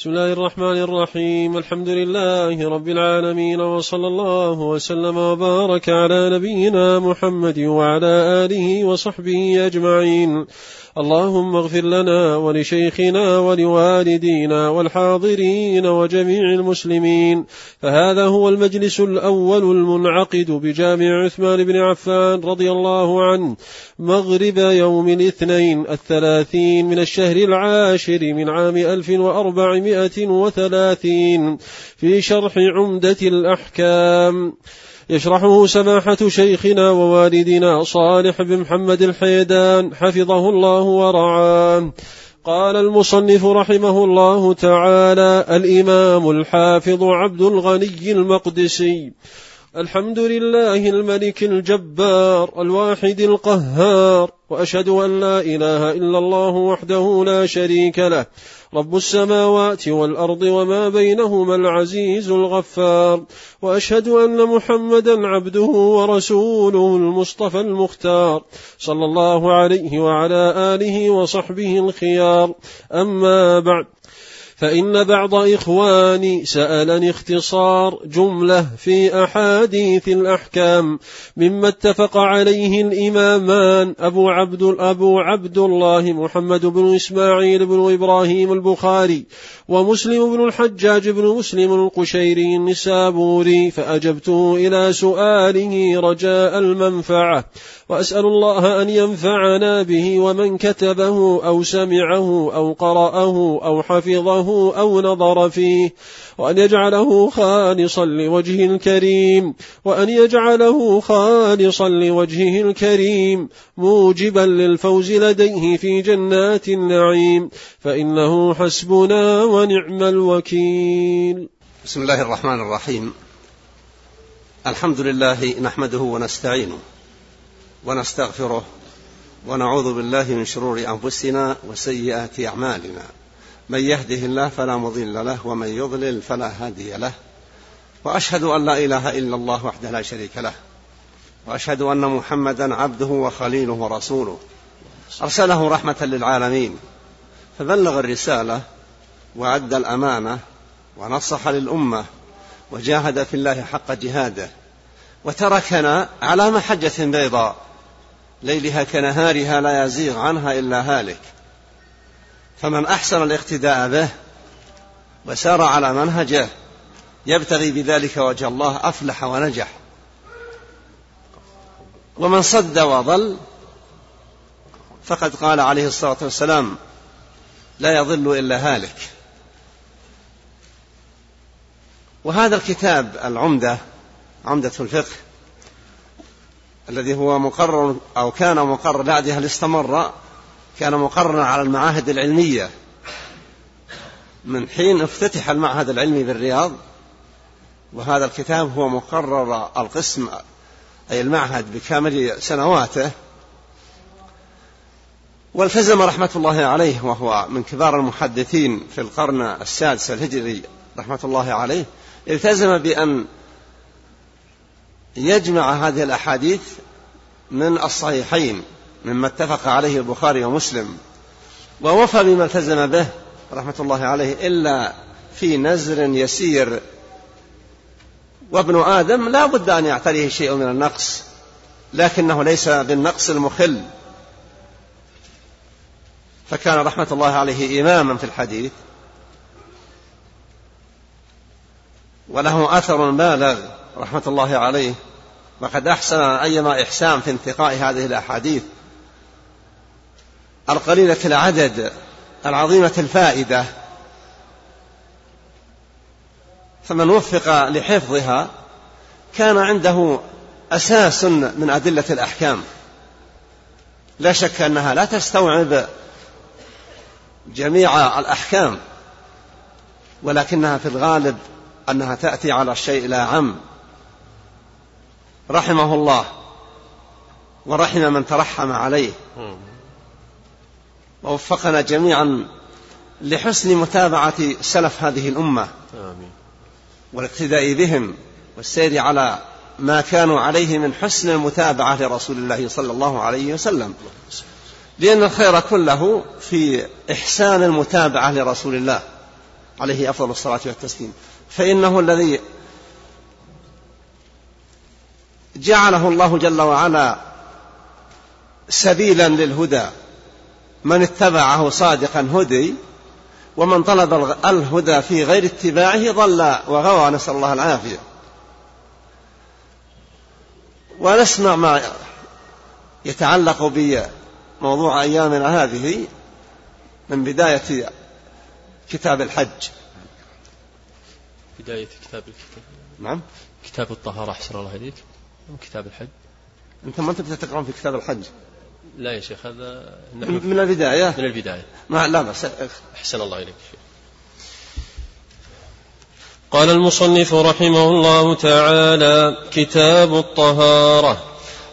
بسم الله الرحمن الرحيم. الحمد لله رب العالمين وصلى الله وسلم وبارك على نبينا محمد وعلى آله وصحبه أجمعين. اللهم اغفر لنا ولشيخنا ولوالدينا والحاضرين وجميع المسلمين. فهذا هو المجلس الأول المنعقد بجامع عثمان بن عفان رضي الله عنه. مغرب يوم الاثنين الثلاثين من الشهر العاشر من عام 1400 مئة وثلاثين في شرح عمدة الأحكام. يشرحه سماحة شيخنا ووالدنا صالح بن محمد الحيدان حفظه الله ورعاه. قال المصنف رحمه الله تعالى الإمام الحافظ عبد الغني المقدسي. الحمد لله الملك الجبار الواحد القهار وأشهد أن لا إله إلا الله وحده لا شريك له. رب السماوات والأرض وما بينهما العزيز الغفار وأشهد أن محمدا عبده ورسوله المصطفى المختار صلى الله عليه وعلى آله وصحبه الخيار. أما بعد فإن بعض إخواني سألني اختصار جملة في أحاديث الأحكام مما اتفق عليه الإمامان أبو عبد أبو عبد الله محمد بن إسماعيل بن إبراهيم البخاري ومسلم بن الحجاج بن مسلم القشيري النسابوري فأجبته إلى سؤاله رجاء المنفعة. وأسأل الله أن ينفعنا به ومن كتبه أو سمعه أو قرأه أو حفظه أو نظر فيه وأن يجعله خالصا لوجهه الكريم وأن يجعله خالصا لوجهه الكريم موجبا للفوز لديه في جنات النعيم فإنه حسبنا ونعم الوكيل. بسم الله الرحمن الرحيم. الحمد لله نحمده ونستعينه. ونستغفره ونعوذ بالله من شرور أنفسنا وسيئات أعمالنا. من يهده الله فلا مضل له ومن يضلل فلا هادي له. وأشهد أن لا إله إلا الله وحده لا شريك له. وأشهد أن محمدا عبده وخليله ورسوله. أرسله رحمة للعالمين. فبلغ الرسالة وأدى الأمانة ونصح للأمة وجاهد في الله حق جهاده. وتركنا على محجة بيضاء. ليلها كنهارها لا يزيغ عنها إلا هالك. فمن أحسن الاقتداء به وسار على منهجه يبتغي بذلك وجه الله أفلح ونجح. ومن صد وضل فقد قال عليه الصلاة والسلام لا يضل إلا هالك. وهذا الكتاب العمدة عمدة الفقه الذي هو مقرر أو كان مقرر بعدها استمر كان مقررا على المعاهد العلمية. من حين افتتح المعهد العلمي بالرياض وهذا الكتاب هو مقرر القسم أي المعهد بكامل سنواته. والتزم رحمة الله عليه وهو من كبار المحدثين في القرن السادس الهجري رحمة الله عليه التزم بأن يجمع هذه الأحاديث من الصحيحين مما اتفق عليه البخاري ومسلم. ووفى بما التزم به رحمة الله عليه إلا في نزر يسير. وابن آدم لا بد أن يعتريه شيء من النقص لكنه ليس بالنقص المخل. فكان رحمة الله عليه إماما في الحديث. وله أثر بالغ. رحمة الله عليه وقد أحسن أيما إحسان في انتقاء هذه الأحاديث. القليلة العدد العظيمة الفائدة. فمن وفق لحفظها كان عنده أساس من أدلة الأحكام. لا شك أنها لا تستوعب جميع الأحكام ولكنها في الغالب أنها تأتي على الشيء لا عم. رحمه الله ورحم من ترحم عليه. ووفقنا جميعا لحسن متابعة سلف هذه الأمة. آمين. والاقتداء بهم والسير على ما كانوا عليه من حسن المتابعة لرسول الله صلى الله عليه وسلم. لأن الخير كله في إحسان المتابعة لرسول الله عليه أفضل الصلاة والتسليم. فإنه الذي جعله الله جل وعلا سبيلا للهدى. من اتبعه صادقا هدي ومن طلب الهدى في غير اتباعه ضل وغوى نسأل الله العافية. ونسمع ما يتعلق بموضوع أيامنا هذه من بداية كتاب الحج. بداية كتاب الكتاب. نعم. كتاب الطهارة أحسن الله إليك. أم كتاب الحج؟ أنت ما أنت تقرأون في كتاب الحج. لا يا شيخ هذا من البداية؟ من البداية. ما لا بس أحسن الله إليك قال المصنف رحمه الله تعالى كتاب الطهارة.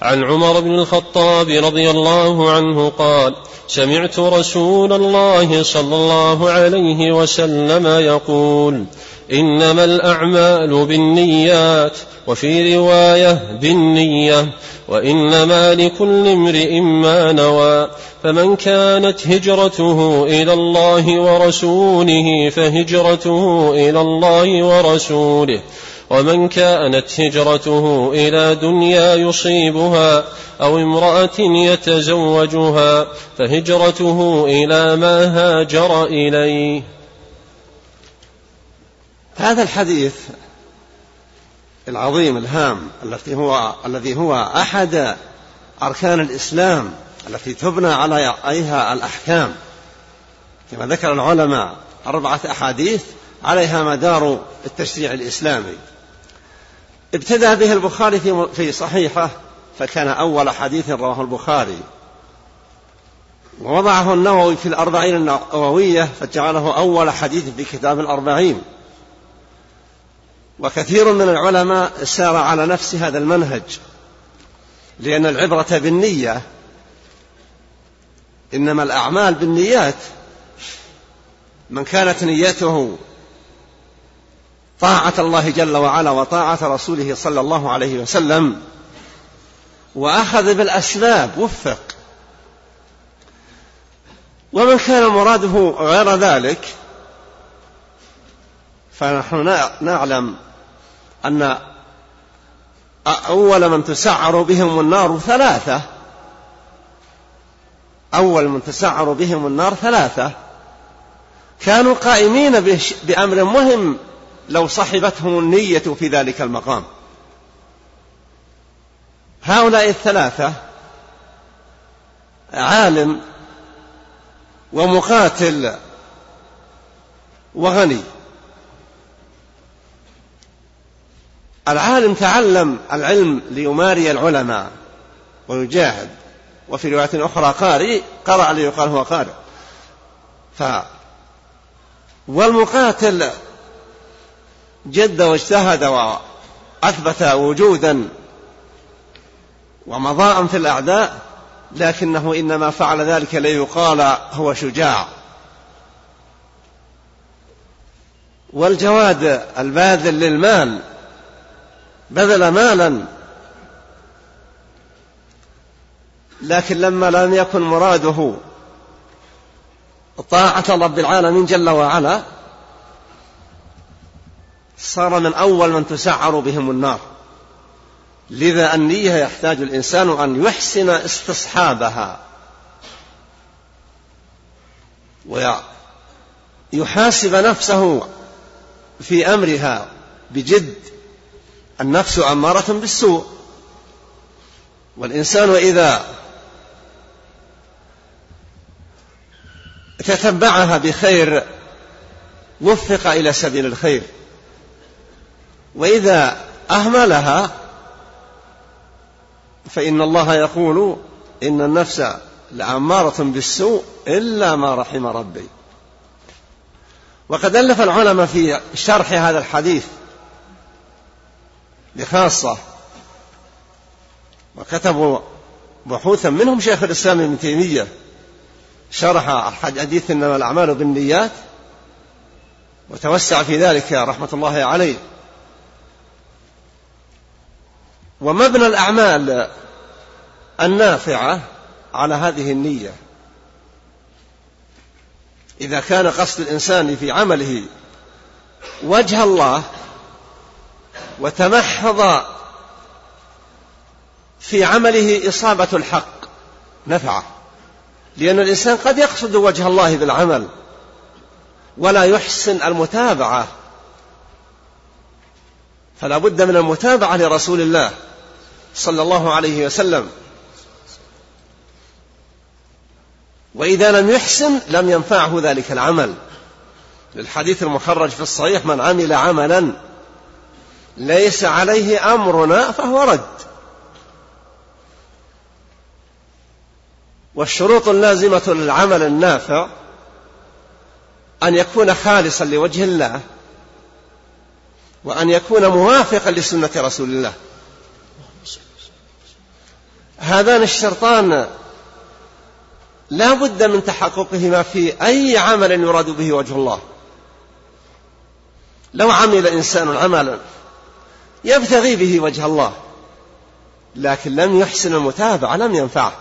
عن عمر بن الخطاب رضي الله عنه قال سمعت رسول الله صلى الله عليه وسلم يقول إنما الأعمال بالنيات وفي رواية بالنية وإنما لكل امرئ ما نوى. فمن كانت هجرته إلى الله ورسوله فهجرته إلى الله ورسوله. ومن كانت هجرته إلى دنيا يصيبها أو امرأة يتزوجها فهجرته إلى ما هاجر إليه. هذا الحديث العظيم الهام الذي هو الذي هو أحد أركان الإسلام التي تبنى عليها الأحكام. كما ذكر العلماء أربعة أحاديث عليها مدار التشريع الإسلامي. ابتدى به البخاري في صحيحة فكان أول حديث رواه البخاري. ووضعه النووي في الأربعين النووية فجعله أول حديث في كتاب الأربعين. وكثير من العلماء سار على نفس هذا المنهج لأن العبرة بالنية إنما الأعمال بالنيات. من كانت نيته طاعة الله جل وعلا وطاعة رسوله صلى الله عليه وسلم وأخذ بالأسباب وفق. ومن كان مراده غير ذلك فنحن نعلم أن أول من تسعر بهم النار ثلاثة. أول من تسعر بهم النار ثلاثة. كانوا قائمين بأمر مهم لو صحبتهم النية في ذلك المقام. هؤلاء الثلاثة عالم ومقاتل وغني. العالم تعلم العلم ليماري العلماء ويجاهد. وفي رواية أخرى قارئ قرأ ليقال هو قارئ. ف والمقاتل جد واجتهد وأثبت وجودا ومضاء في الأعداء لكنه إنما فعل ذلك ليقال هو شجاع. والجواد الباذل للمال بذل مالا. لكن لما لم يكن مراده طاعة رب العالمين جل وعلا صار من أول من تسعر بهم النار. لذا النية يحتاج الإنسان أن يحسن استصحابها. ويحاسب نفسه في أمرها بجد. النفس أمارة بالسوء. والإنسان إذا تتبعها بخير وفق إلى سبيل الخير. وإذا أهملها فإن الله يقول إن النفس لأمارة بالسوء إلا ما رحم ربي. وقد ألف العلماء في شرح هذا الحديث بخاصة وكتبوا بحوثا منهم شيخ الإسلام ابن تيمية شرح الحديث إنما الأعمال بالنيات وتوسع في ذلك رحمة الله عليه. ومبنى الأعمال النافعة على هذه النية. إذا كان قصد الإنسان في عمله وجه الله وتمحض في عمله إصابة الحق نفعه. لأن الإنسان قد يقصد وجه الله بالعمل ولا يحسن المتابعة. فلا بد من المتابعة لرسول الله صلى الله عليه وسلم. وإذا لم يحسن لم ينفعه ذلك العمل. للحديث المخرج في الصحيح من عمل عملا ليس عليه أمرنا فهو رد. والشروط اللازمة للعمل النافع أن يكون خالصا لوجه الله وأن يكون موافقا لسنة رسول الله. هذان الشرطان لا بد من تحققهما في أي عمل يراد به وجه الله. لو عمل إنسان عملا يبتغي به وجه الله. لكن لم يحسن المتابعة لم ينفعه.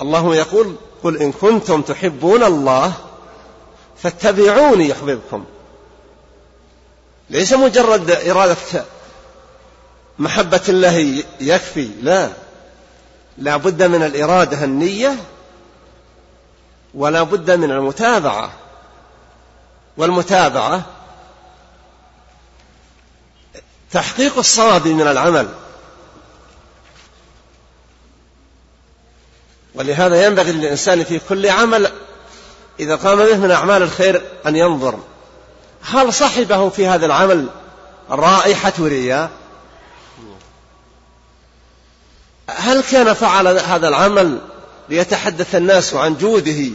الله يقول قل إن كنتم تحبون الله فاتبعوني يحببكم. ليس مجرد إرادة محبة الله يكفي لا. لا بد من الإرادة النية ولا بد من المتابعة. والمتابعة تحقيق الصواب من العمل. ولهذا ينبغي للإنسان في كل عمل إذا قام به من أعمال الخير أن ينظر. هل صحبه في هذا العمل رائحة رياء هل كان فعل هذا العمل ليتحدث الناس عن جوده؟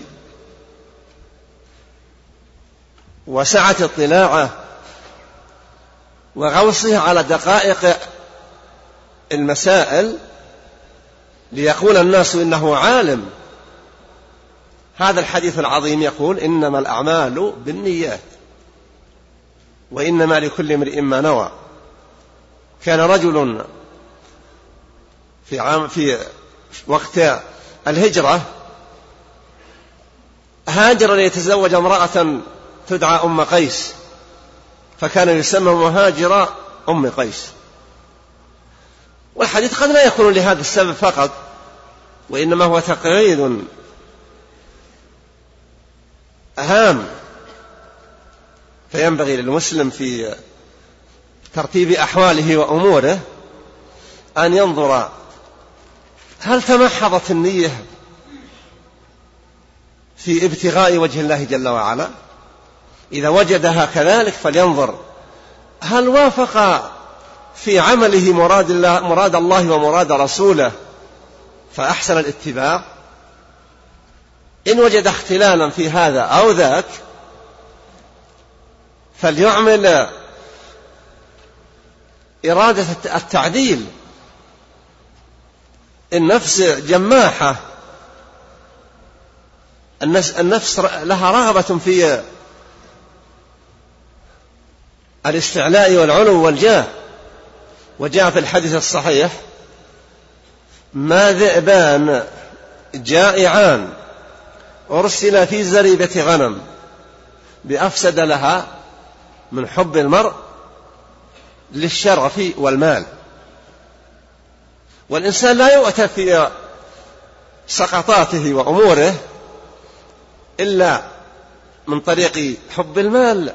وسعة اطلاعه؟ وغوصه على دقائق المسائل ليقول الناس إنه عالم. هذا الحديث العظيم يقول إنما الأعمال بالنيات وإنما لكل امرئ ما نوى. كان رجل في عام في وقت الهجرة هاجر ليتزوج امرأة تدعى أم قيس. فكان يسمى مهاجر أم قيس. والحديث قد لا يكون لهذا السبب فقط وإنما هو تقعيد هام. فينبغي للمسلم في ترتيب أحواله وأموره أن ينظر هل تمحضت النية في ابتغاء وجه الله جل وعلا؟ إذا وجدها كذلك فلينظر. هل وافق في عمله مراد الله مراد الله ومراد رسوله؟ فأحسن الاتباع. إن وجد اختلالا في هذا أو ذاك فليعمل إرادة التعديل. النفس جماحة. النفس لها رغبة في الاستعلاء والعلو والجاه. وجاء في الحديث الصحيح ما ذئبان جائعان أرسل في زريبة غنم بأفسد لها من حب المرء للشرف والمال. والإنسان لا يؤتى في سقطاته وأموره إلا من طريق حب المال.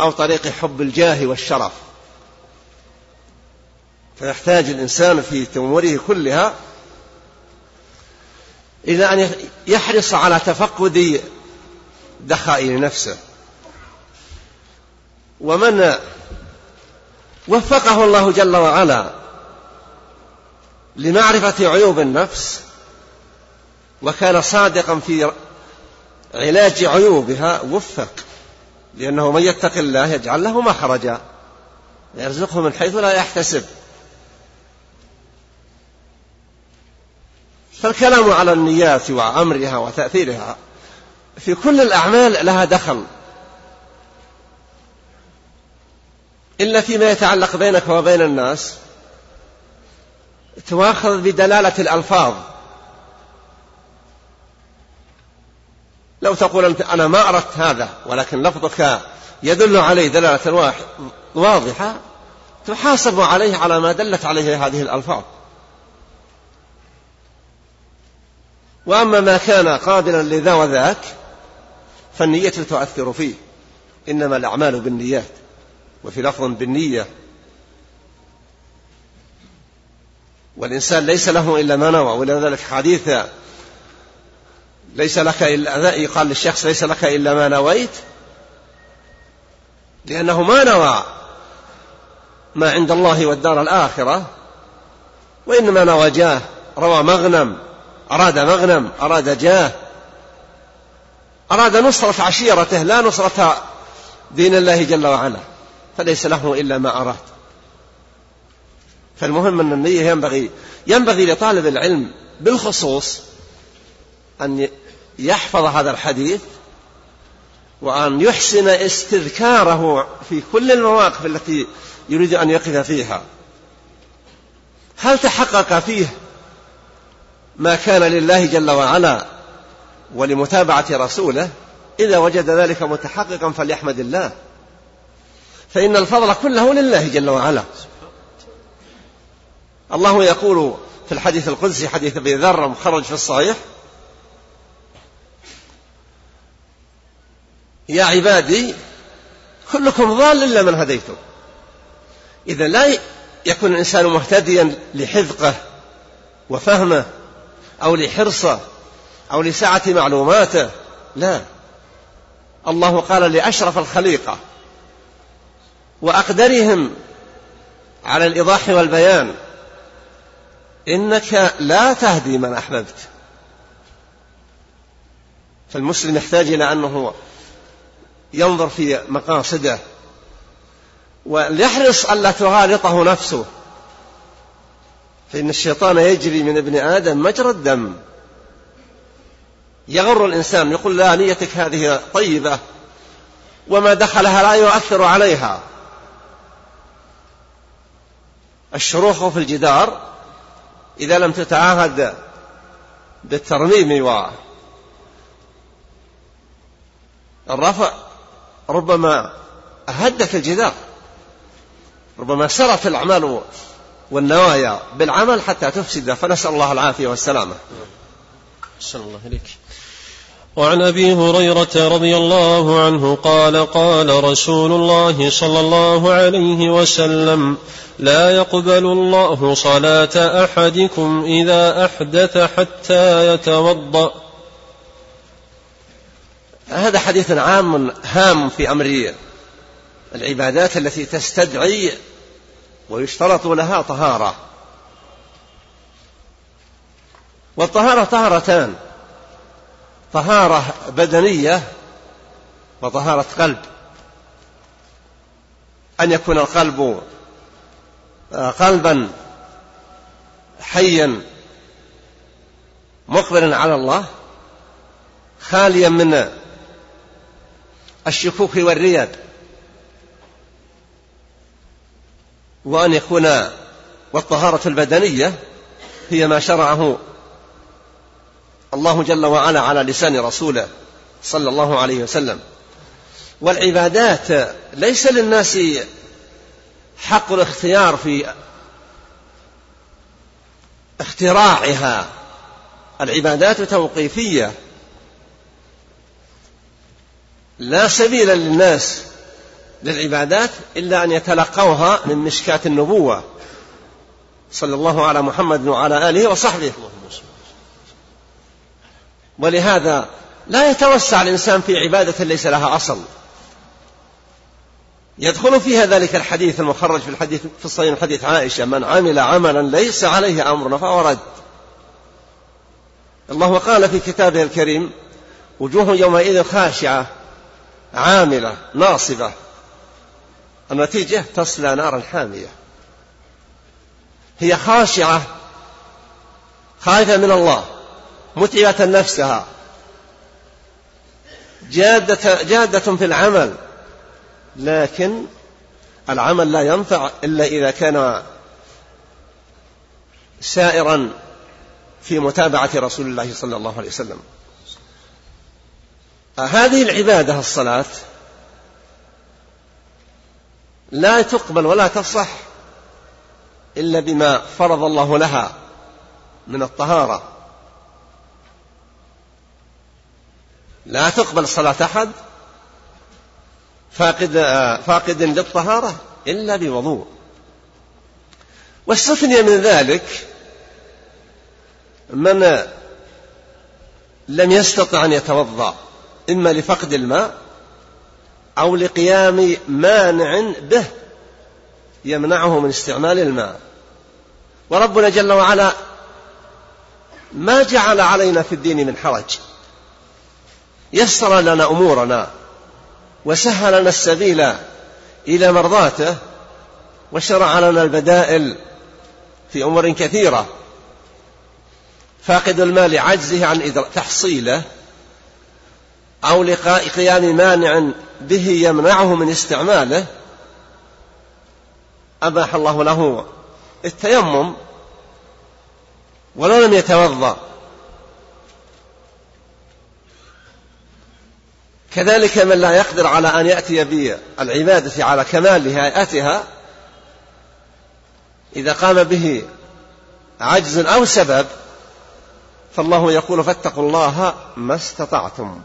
أو طريق حب الجاه والشرف. فيحتاج الإنسان في أموره كلها إلى أن يحرص على تفقد دخائل نفسه. ومن وفقه الله جل وعلا لمعرفة عيوب النفس وكان صادقا في علاج عيوبها وفق. لأنه من يتق الله يجعل له مخرجا يرزقه من حيث لا يحتسب. فالكلام على النيات وأمرها وتأثيرها في كل الأعمال لها دخل. إلا فيما يتعلق بينك وبين الناس تؤاخذ بدلالة الألفاظ. لو تقول أنت أنا ما أردت هذا ولكن لفظك يدل عليه دلالة واضحة تحاسب عليه على ما دلت عليه هذه الألفاظ. وأما ما كان قابلا لذا وذاك فالنية تؤثر فيه. إنما الأعمال بالنيات وفي لفظ بالنية. والإنسان ليس له إلا ما نوى ولذلك حديث ليس لك إلا يقال للشخص ليس لك إلا ما نويت؟ لأنه ما نوى ما عند الله والدار الآخرة وإنما نوى جاه روى مغنم أراد مغنم أراد جاه أراد نصرة عشيرته لا نصرة دين الله جل وعلا فليس له إلا ما أراد. فالمهم أن النية ينبغي ينبغي لطالب العلم بالخصوص أن يحفظ هذا الحديث وأن يحسن استذكاره في كل المواقف التي يريد أن يقف فيها. هل تحقق فيه ما كان لله جل وعلا ولمتابعة رسوله؟ إذا وجد ذلك متحققا فليحمد الله. فإن الفضل كله لله جل وعلا. الله يقول في الحديث القدسي حديث أبي ذر مخرج في الصحيح يا عبادي كلكم ضال إلا من هديته إذا لا يكون الإنسان مهتديا لحذقه وفهمه أو لحرصه أو لسعة معلوماته لا. الله قال لأشرف الخليقة وأقدرهم على الإيضاح والبيان إنك لا تهدي من أحببت. فالمسلم يحتاج إلى أنه ينظر في مقاصده. وليحرص ألا تغالطه نفسه. فإن الشيطان يجري من ابن آدم مجرى الدم. يغر الإنسان يقول لا نيتك هذه طيبة. وما دخلها لا يؤثر عليها. الشروخ في الجدار إذا لم تتعاهد بالترميم والرفع ربما هدت الجدار ربما سرت الأعمال والنوايا بالعمل حتى تفسد فنسأل الله العافية والسلامة. أحسن الله إليك. وعن أبي هريرة رضي الله عنه قال قال رسول الله صلى الله عليه وسلم لا يقبل الله صلاة أحدكم إذا أحدث حتى يتوضأ. هذا حديث عام هام في أمر العبادات التي تستدعي ويشترط لها طهارة. والطهارة طهارتان طهارة بدنية وطهارة قلب. أن يكون القلب آه، قلبا حيا مقبلا على الله خاليا من الشكوك والرياب وأن يكون والطهارة البدنية هي ما شرعه الله جل وعلا على لسان رسوله صلى الله عليه وسلم. والعبادات ليس للناس حق الاختيار في اختراعها. العبادات توقيفية لا سبيل للناس للعبادات إلا أن يتلقوها من مشكاه النبوة. صلى الله على محمد وعلى آله وصحبه. ولهذا لا يتوسع الإنسان في عبادة ليس لها أصل. يدخل فيها ذلك الحديث المخرج في الحديث في الصحيح حديث عائشة من عمل عملا ليس عليه أمرنا فهو رد. الله قال في كتابه الكريم وجوه يومئذ خاشعة عاملة ناصبة. النتيجة تصلى نارا حامية. هي خاشعة خائفة من الله متعبة نفسها. جادة, جادة في العمل لكن العمل لا ينفع إلا إذا كان سائرا في متابعة رسول الله صلى الله عليه وسلم. هذه العبادة الصلاة لا تقبل ولا تصح إلا بما فرض الله لها من الطهارة. لا تقبل صلاة أحد فاقد فاقد للطهارة إلا بوضوء. واستثني من ذلك من لم يستطع أن يتوضأ. إما لفقد الماء أو لقيام مانع به يمنعه من استعمال الماء. وربنا جل وعلا ما جعل علينا في الدين من حرج. يسر لنا أمورنا وسهل لنا السبيل إلى مرضاته وشرع لنا البدائل في أمور كثيرة. فاقد المال عجزه عن تحصيله أو لقيام مانع به يمنعه من استعماله أباح الله له التيمم ولو لم يتوضأ. كذلك من لا يقدر على أن يأتي بالعبادة على كمال هيئتها إذا قام به عجز أو سبب فالله يقول فاتقوا الله ما استطعتم.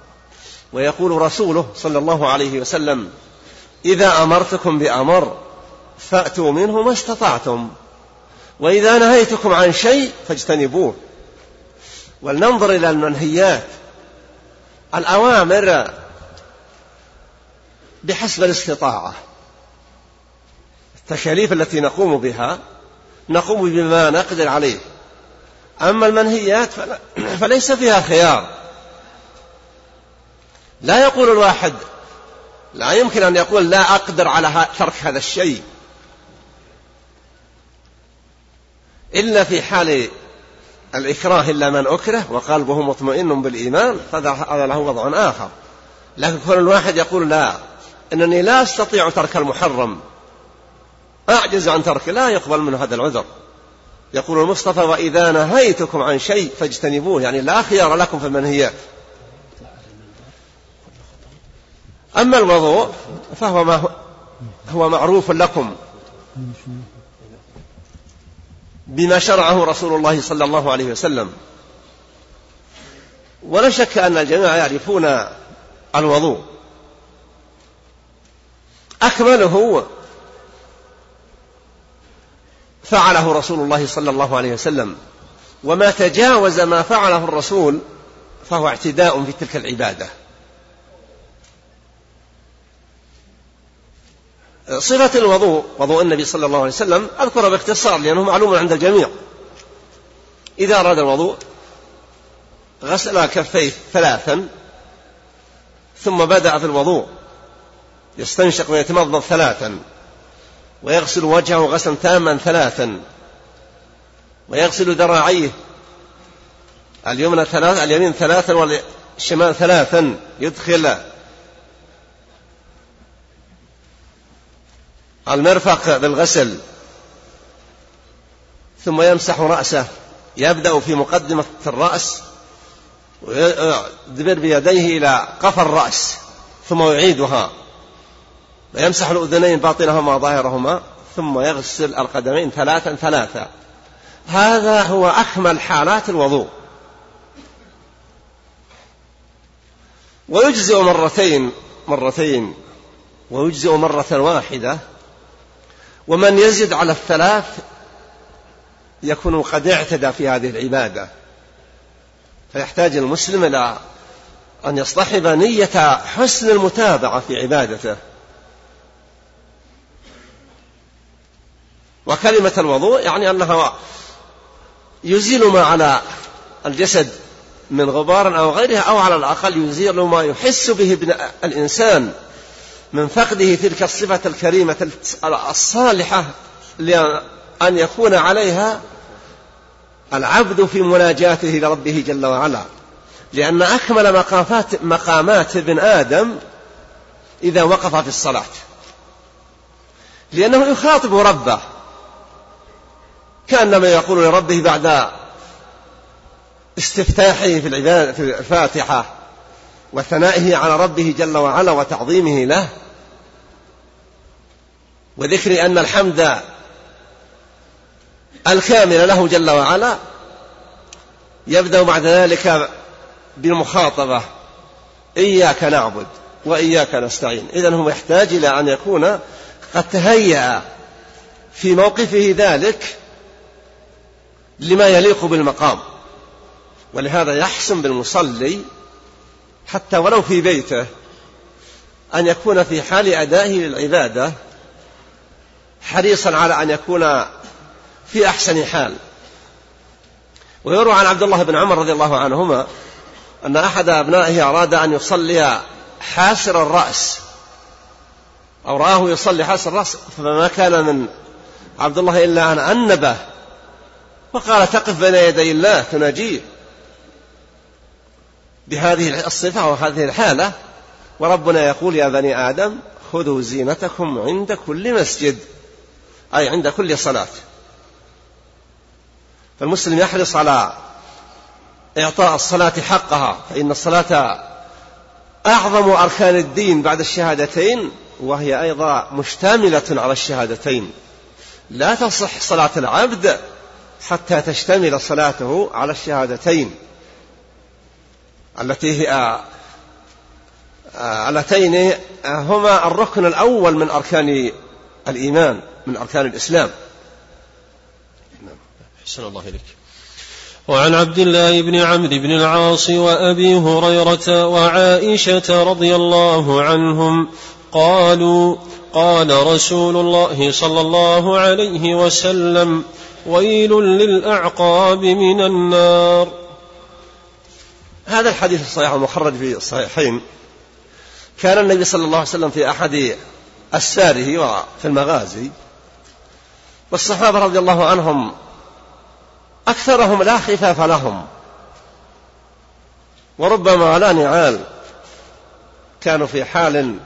ويقول رسوله صلى الله عليه وسلم إذا أمرتكم بأمر فأتوا منه ما استطعتم وإذا نهيتكم عن شيء فاجتنبوه. ولننظر إلى المنهيات الأوامر بحسب الاستطاعة. التكاليف التي نقوم بها نقوم بما نقدر عليه. أما المنهيات فليس فيها خيار. لا يقول الواحد لا يمكن أن يقول لا أقدر على ترك هذا الشيء. إلا في حال الإكراه إلا من أكره وقلبه مطمئن بالإيمان فهذا له وضع آخر. لكن كل الواحد يقول لا أنني لا أستطيع ترك المحرم. أعجز عن تركه لا يقبل منه هذا العذر. يقول المصطفى وإذا نهيتكم عن شيء فاجتنبوه. يعني لا خيار لكم في المنهيات أما الوضوء فهو ما هو معروف لكم بما شرعه رسول الله صلى الله عليه وسلم. ولا شك أن الجميع يعرفون الوضوء. أكمله فعله رسول الله صلى الله عليه وسلم. وما تجاوز ما فعله الرسول فهو اعتداء في تلك العبادة. صفة الوضوء وضوء النبي صلى الله عليه وسلم أذكر باختصار لأنه معلوم عند الجميع. إذا أراد الوضوء غسل كفيه ثلاثا ثم بدأ في الوضوء. يستنشق ويتمضمض ثلاثا. ويغسل وجهه غسلا تاما ثلاثا. ويغسل ذراعيه. اليمنى ثلاث اليمين ثلاثا والشمال ثلاثا. يدخل المرفق بالغسل ثم يمسح رأسه يبدأ في مقدمة الرأس ويدبر بيديه إلى قفا الرأس ثم يعيدها ويمسح الأذنين باطنهما ظاهرهما ثم يغسل القدمين ثلاثا ثلاثا. هذا هو أكمل حالات الوضوء. ويجزئ مرتين مرتين ويجزئ مرة واحدة ومن يزد على الثلاث يكون قد اعتدى في هذه العبادة. فيحتاج المسلم إلى أن يصطحب نية حسن المتابعة في عبادته. وكلمة الوضوء يعني أنها يزيل ما على الجسد من غبار أو غيرها أو على الأقل يزيل ما يحس به الإنسان. من فقده تلك الصفة الكريمة الصالحة لأن يكون عليها العبد في مناجاته لربه جل وعلا. لأن أكمل مقامات مقامات ابن آدم إذا وقف في الصلاة. لأنه يخاطب ربه. كأنما يقول لربه بعد استفتاحه في العبادة في الفاتحة. وثنائه على ربه جل وعلا وتعظيمه له. وذكر أن الحمد الكامل له جل وعلا يبدأ بعد ذلك بالمخاطبة. إياك نعبد وإياك نستعين. إذا هو يحتاج إلى أن يكون قد تهيأ في موقفه ذلك لما يليق بالمقام. ولهذا يحسن بالمصلي حتى ولو في بيته أن يكون في حال أدائه للعبادة حريصا على أن يكون في أحسن حال. ويروى عن عبد الله بن عمر رضي الله عنهما أن أحد أبنائه أراد أن يصلي حاسر الرأس أو رآه يصلي حاسر الرأس فما كان من عبد الله إلا أن أنبه وقال تقف بين يدي الله تناجيه. بهذه الصفة وهذه الحالة وربنا يقول يا بني آدم خذوا زينتكم عند كل مسجد أي عند كل صلاة. فالمسلم يحرص على إعطاء الصلاة حقها فإن الصلاة أعظم أركان الدين بعد الشهادتين وهي أيضا مشتملة على الشهادتين. لا تصح صلاة العبد حتى تشتمل صلاته على الشهادتين. التي هي اللتين هما الركن الأول من أركان الإيمان من أركان الإسلام. أحسن الله إليك. وعن عبد الله بن عمرو بن العاص وأبي هريرة وعائشة رضي الله عنهم قالوا قال رسول الله صلى الله عليه وسلم ويل للأعقاب من النار. هذا الحديث الصحيح المخرج في الصحيحين. كان النبي صلى الله عليه وسلم في أحد أسفاره وفي المغازي والصحابة رضي الله عنهم أكثرهم لا خفاف لهم. وربما لا نعال كانوا في حال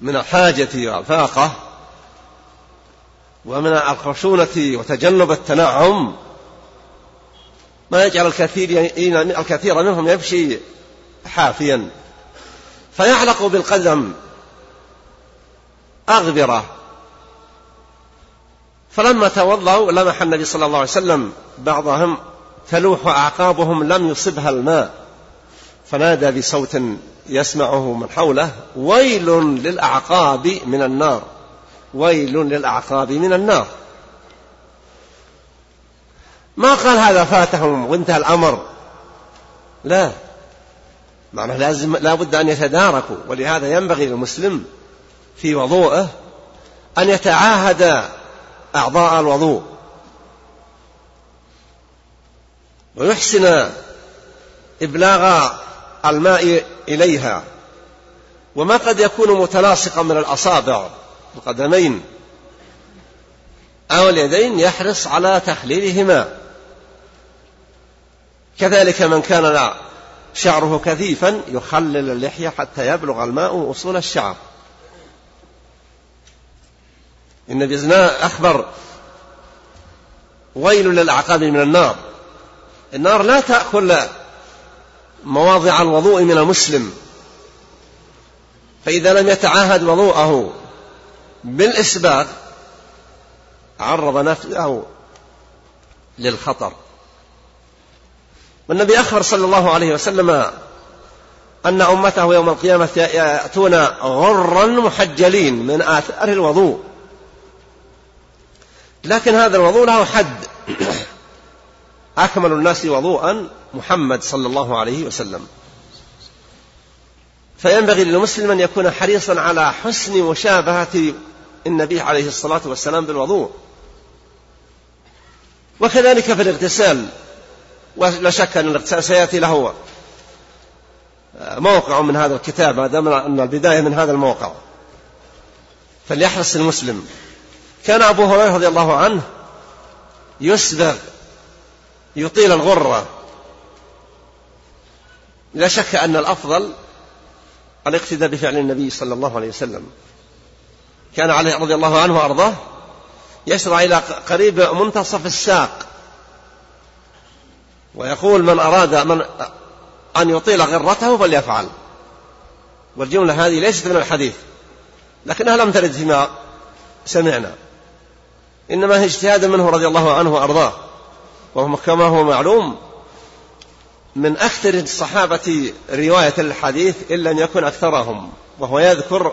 من الحاجة والفاقة ومن الخشونة وتجنب التنعم. ما يجعل الكثير الكثير منهم يمشي حافيا. فيعلق بالقدم أغبرة. فلما توضأوا لمح النبي صلى الله عليه وسلم بعضهم تلوح أعقابهم لم يصبها الماء. فنادى بصوت يسمعه من حوله ويل للأعقاب من النار. ويل للأعقاب من النار. ما قال هذا فاتهم وانتهى الأمر. لا. معناه لازم لا بد أن يتداركوا ولهذا ينبغي للمسلم في وضوءه أن يتعاهد أعضاء الوضوء. ويحسن إبلاغ الماء إليها. وما قد يكون متلاصقا من الأصابع القدمين. أو اليدين يحرص على تخليلهما. كذلك من كان شعره كثيفا يخلل اللحية حتى يبلغ الماء أصول الشعر. النبي زنا أخبر ويل للأعقاب من النار. النار لا تأكل مواضع الوضوء من المسلم. فإذا لم يتعاهد وضوءه بالإسباغ عرض نفسه للخطر. والنبي أخبر صلى الله عليه وسلم أن أمته يوم القيامة يأتون غرا محجلين من آثار الوضوء. لكن هذا الوضوء له حد. أكمل الناس وضوءا محمد صلى الله عليه وسلم. فينبغي للمسلم أن يكون حريصا على حسن مشابهة النبي عليه الصلاة والسلام بالوضوء. وكذلك في الاغتسال. ولا شك أن الاغتسال سيأتي له موقع من هذا الكتاب ما دام أن البداية من هذا الموقع. فليحرص المسلم. كان أبو هريرة رضي الله عنه يسبغ يطيل الغرة. لا شك أن الأفضل الاقتداء بفعل النبي صلى الله عليه وسلم. كان عليه رضي الله عنه وأرضاه يشرع إلى قريب منتصف الساق. ويقول من أراد من أن يطيل غرته فليفعل. والجملة هذه ليست من الحديث لكنها لم ترد فيما سمعنا. إنما هي اجتهاد منه رضي الله عنه وأرضاه وهو كما هو معلوم من أكثر الصحابة رواية للحديث إن لم يكن أكثرهم. وهو يذكر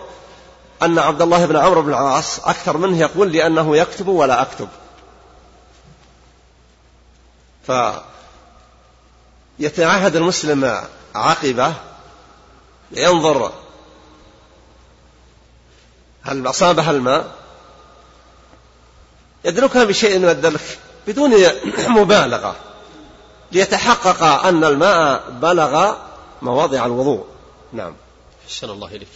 أن عبد الله بن عمرو بن العاص أكثر منه يقول لأنه يكتب ولا أكتب. فيتعهد المسلم عقبة ينظر هل أصابها الماء؟ يدركها بشيء من الدلك بدون مبالغة ليتحقق أن الماء بلغ مواضع الوضوء. نعم. حسن الله إليك.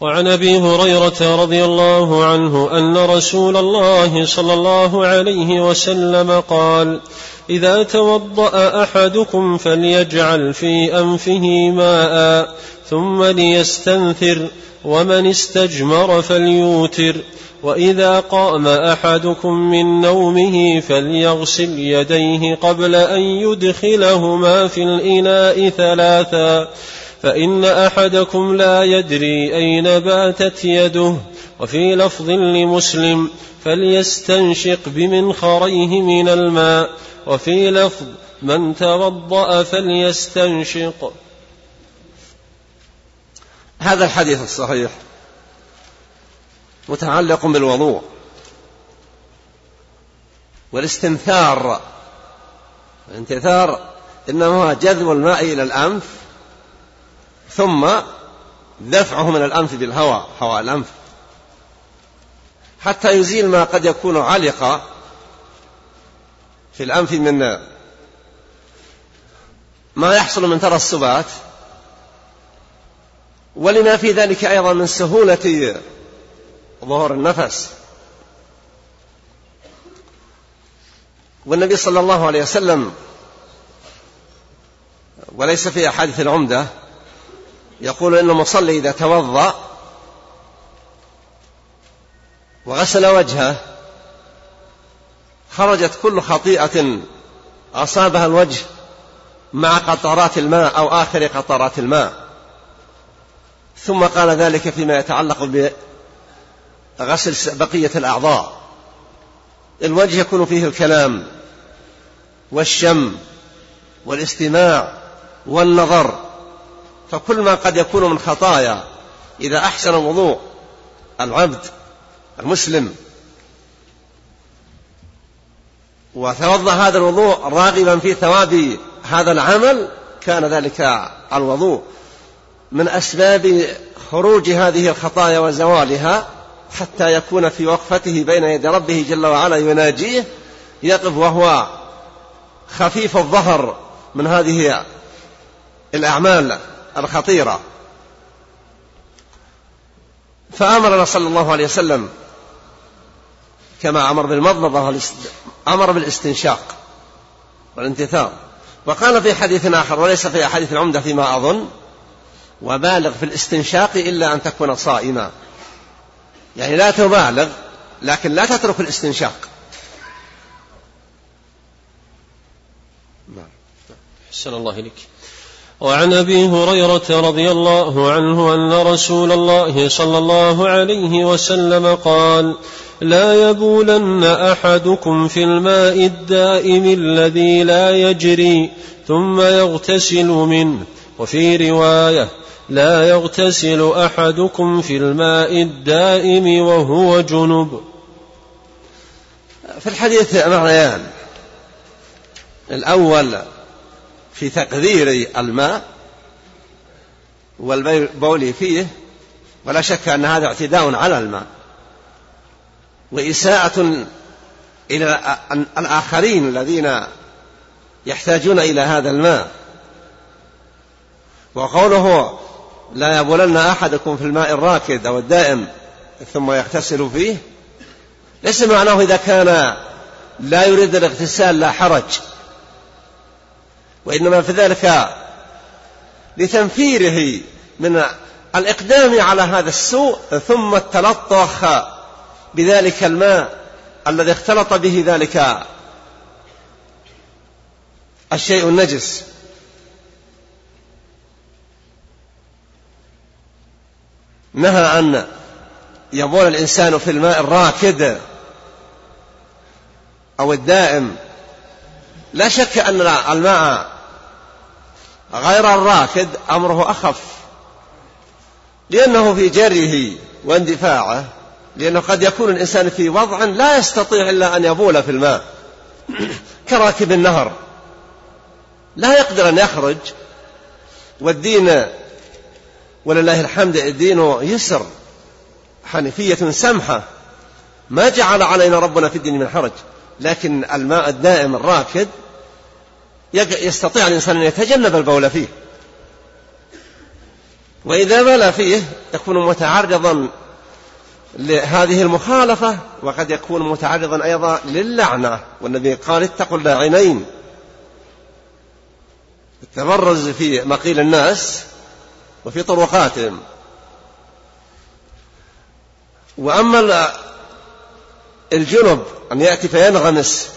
وعن أبي هريرة رضي الله عنه أن رسول الله صلى الله عليه وسلم قال إذا توضأ أحدكم فليجعل في أنفه ماء ثم ليستنثر ومن استجمر فليوتر. وإذا قام أحدكم من نومه فليغسل يديه قبل أن يدخلهما في الإناء ثلاثا. فإن أحدكم لا يدري أين باتت يده. وفي لفظ لمسلم فليستنشق بمنخريه من الماء وفي لفظ من توضأ فليستنشق. هذا الحديث الصحيح متعلق بالوضوء والاستنثار. الانتثار إنما جذب الماء إلى الأنف ثم دفعه من الأنف بالهواء هواء الأنف. حتى يزيل ما قد يكون علق في الأنف من ما يحصل من ترسبات ولما في ذلك أيضا من سهولة ظهور النفس. والنبي صلى الله عليه وسلم وليس في أحاديث العمدة يقول إن المصلي إذا توضأ وغسل وجهه. خرجت كل خطيئة أصابها الوجه مع قطرات الماء أو آخر قطرات الماء. ثم قال ذلك فيما يتعلق غسل بقية الأعضاء. الوجه يكون فيه الكلام والشم والاستماع والنظر. فكل ما قد يكون من خطايا إذا أحسن الوضوء العبد المسلم. وتوضأ هذا الوضوء راغبا في ثواب هذا العمل كان ذلك الوضوء. من أسباب خروج هذه الخطايا وزوالها حتى يكون في وقفته بين يدي ربه جل وعلا يناجيه يقف وهو خفيف الظهر من هذه الأعمال الخطيرة. فأمرنا صلى الله عليه وسلم كما أمر بالمضمضة أمر بالاستنشاق والانتثار. وقال في حديث آخر وليس في أحاديث العمدة فيما أظن وبالغ في الاستنشاق إلا أن تكون صائما. يعني لا تبالغ لكن لا تترك الاستنشاق. نعم. حسن الله إليك. وعن أبي هريرة رضي الله عنه أن رسول الله صلى الله عليه وسلم قال لا يبولن أحدكم في الماء الدائم الذي لا يجري ثم يغتسل منه. وفي رواية لا يغتسل أحدكم في الماء الدائم وهو جنب. في الحديث معنيان. الأول في تقدير الماء والبول فيه ولا شك أن هذا اعتداء على الماء. وإساءة إلى الآخرين الذين يحتاجون إلى هذا الماء. وقوله لا يبولن أحدكم في الماء الراكد أو الدائم ثم يغتسل فيه ليس معناه إذا كان لا يريد الاغتسال لا حرج. وإنما في ذلك لتنفيره من الإقدام على هذا السوء ثم التلطخ بذلك الماء الذي اختلط به ذلك الشيء النجس. نهى عن يبول الإنسان في الماء الراكد أو الدائم. لا شك أن الماء غير الراكد أمره أخف لأنه في جريه واندفاعه. لأنه قد يكون الإنسان في وضع لا يستطيع إلا أن يبول في الماء. كراكب النهر. لا يقدر أن يخرج. والدين ولله الحمد الدين يسر. حنفية سمحة. ما جعل علينا ربنا في الدين من حرج. لكن الماء الدائم الراكد يستطيع الإنسان أن يتجنب البول فيه. وإذا بال فيه يكون متعرضا لهذه المخالفة وقد يكون متعرضا أيضا للعنة. والنبي قال اتقوا اللاعنين. التبرز في مقيل الناس وفي طرقاتهم. وأما الجنب أن يأتي فينغمس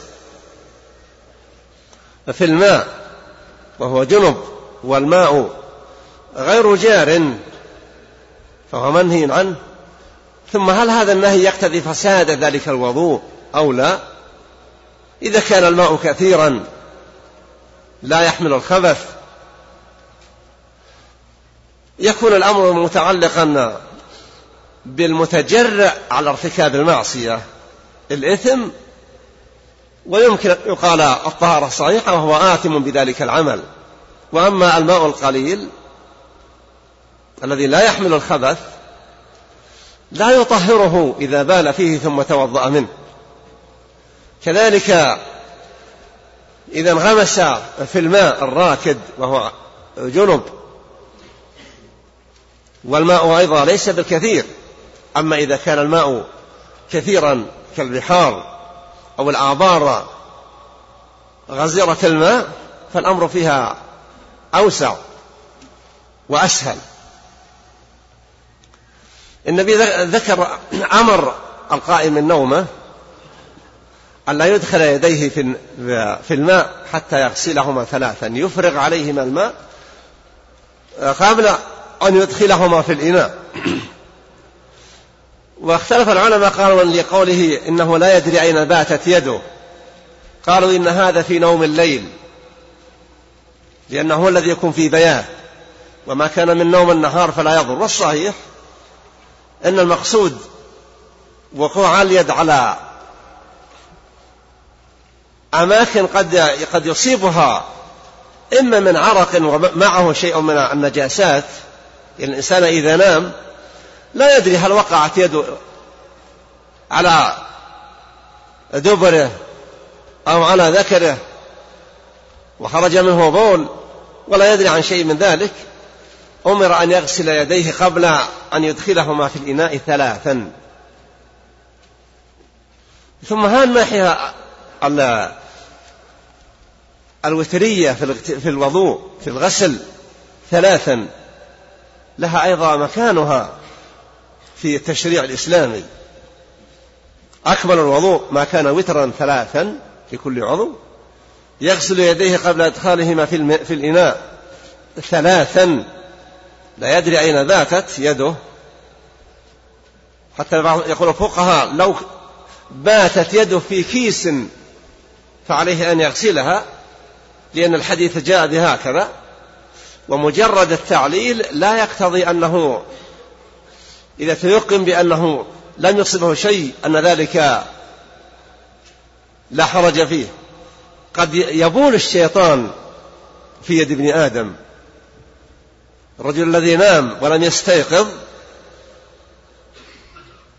في الماء وهو جنب والماء غير جار فهو منهي عنه. ثم هل هذا النهي يقتضي فساد ذلك الوضوء أو لا؟ إذا كان الماء كثيرا لا يحمل الخبث يكون الأمر متعلقا بالمتجرع على ارتكاب المعصية الإثم ويمكن يقال الطهارة صحيحة وهو آثم بذلك العمل. وأما الماء القليل الذي لا يحمل الخبث لا يطهره إذا بال فيه ثم توضأ منه. كذلك إذا انغمس في الماء الراكد وهو جنب والماء أيضا ليس بالكثير أما إذا كان الماء كثيرا كالبحار أو الآبار غزيرة الماء فالأمر فيها أوسع وأسهل. النبي ذكر أمر القائم من نومة أن لا يدخل يديه في الماء حتى يغسلهما ثلاثا. يفرغ عليهما الماء قبل أن يدخلهما في الإناء. واختلف العلماء قالوا لقوله إنه لا يدري أين باتت يده. قالوا إن هذا في نوم الليل لأنه هو الذي يكون في بياه. وما كان من نوم النهار فلا يضر. والصحيح أن المقصود وقوع اليد على أماكن قد قد يصيبها إما من عرق ومعه شيء من النجاسات الإنسان إذا نام لا يدري هل وقعت يده على دبره أو على ذكره وخرج منه بول ولا يدري عن شيء من ذلك. أمر أن يغسل يديه قبل أن يدخلهما في الإناء ثلاثا. ثم ها الناحية الوترية في الوضوء في الغسل ثلاثا. لها أيضا مكانها في التشريع الإسلامي. أكمل الوضوء ما كان وترا ثلاثا في كل عضو. يغسل يديه قبل إدخالهما في, الإناء ثلاثا. لا يدري أين باتت يده. حتى يقول الفقهاء لو باتت يده في كيس فعليه أن يغسلها لأن الحديث جاء بهكذا. ومجرد التعليل لا يقتضي أنه إذا تيقن بأنه لم يصبه شيء أن ذلك لا حرج فيه. قد يبول الشيطان في يد ابن آدم. الرجل الذي نام ولم يستيقظ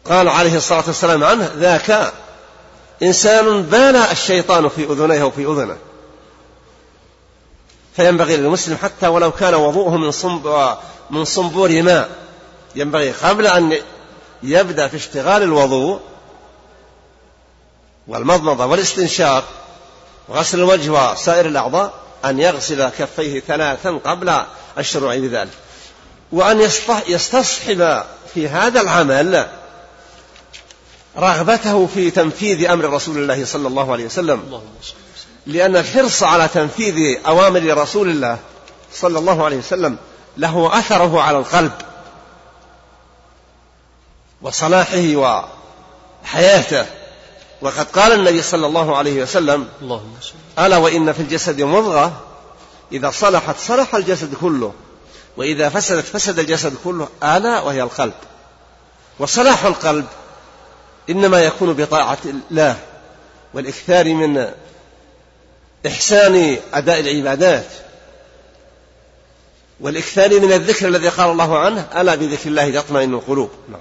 قال عليه الصلاة والسلام عنه ذاك إنسان بال الشيطان في أذنيه وفي أذنه. فينبغي للمسلم حتى ولو كان وضوءه من من صنبور ماء ينبغي قبل أن يبدأ في اشتغال الوضوء والمضمضة والاستنشاق وغسل الوجه وسائر الأعضاء أن يغسل كفيه ثلاثا قبل الشروع بذلك وأن يستصحب في هذا العمل رغبته في تنفيذ أمر رسول الله صلى الله عليه وسلم. لأن الحرص على تنفيذ أوامر رسول الله صلى الله عليه وسلم له أثره على القلب وصلاحه وحياته. وقد قال النبي صلى الله عليه وسلم اللهم ألا وإن في الجسد مضغة إذا صلحت صلح الجسد كله. وإذا فسدت فسد الجسد كله ألا وهي القلب. وصلاح القلب إنما يكون بطاعة الله والإكثار من إحسان أداء العبادات. والإكثار من الذكر الذي قال الله عنه ألا بذكر الله تطمئن القلوب. نعم.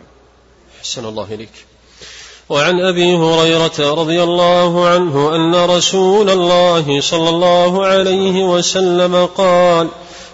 أحسن الله إليك. وعن أبي هريرة رضي الله عنه أن رسول الله صلى الله عليه وسلم قال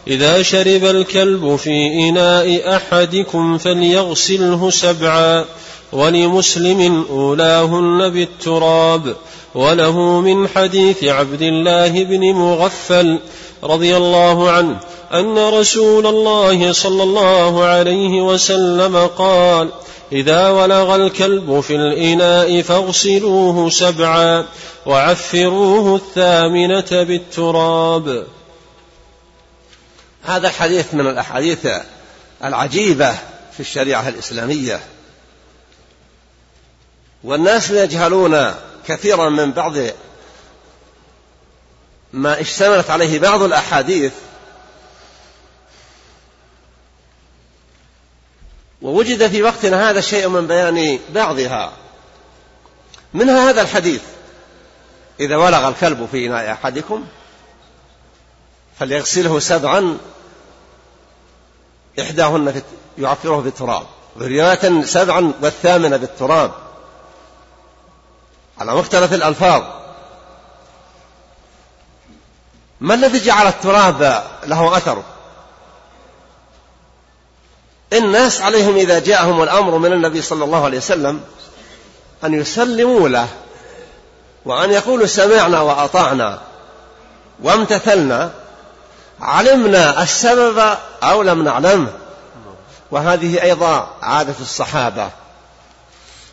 إذا شرب الكلب في إناء أحدكم فليغسله سبعا ولمسلم أولاهن بالتراب وله من حديث عبد الله بن مغفل رضي الله عنه أن رسول الله صلى الله عليه وسلم قال إذا ولغ الكلب في الإناء فاغسلوه سبعا وعفروه الثامنة بالتراب. هذا حديث من الأحاديث العجيبة في الشريعة الإسلامية. والناس يجهلون كثيرا من بعض ما اشتملت عليه بعض الأحاديث ووجد في وقتنا هذا شيء من بيان بعضها. منها هذا الحديث. إذا ولغ الكلب في إناء أحدكم فليغسله سبعا إحداهن يعفره بالتراب. ورواية سبعا والثامنة بالتراب. على مختلف الألفاظ. ما الذي جعل التراب له أثر؟ الناس عليهم إذا جاءهم الأمر من النبي صلى الله عليه وسلم أن يسلموا له وأن يقولوا سمعنا وأطعنا وامتثلنا. علمنا السبب أو لم نعلمه وهذه أيضا عادة الصحابة.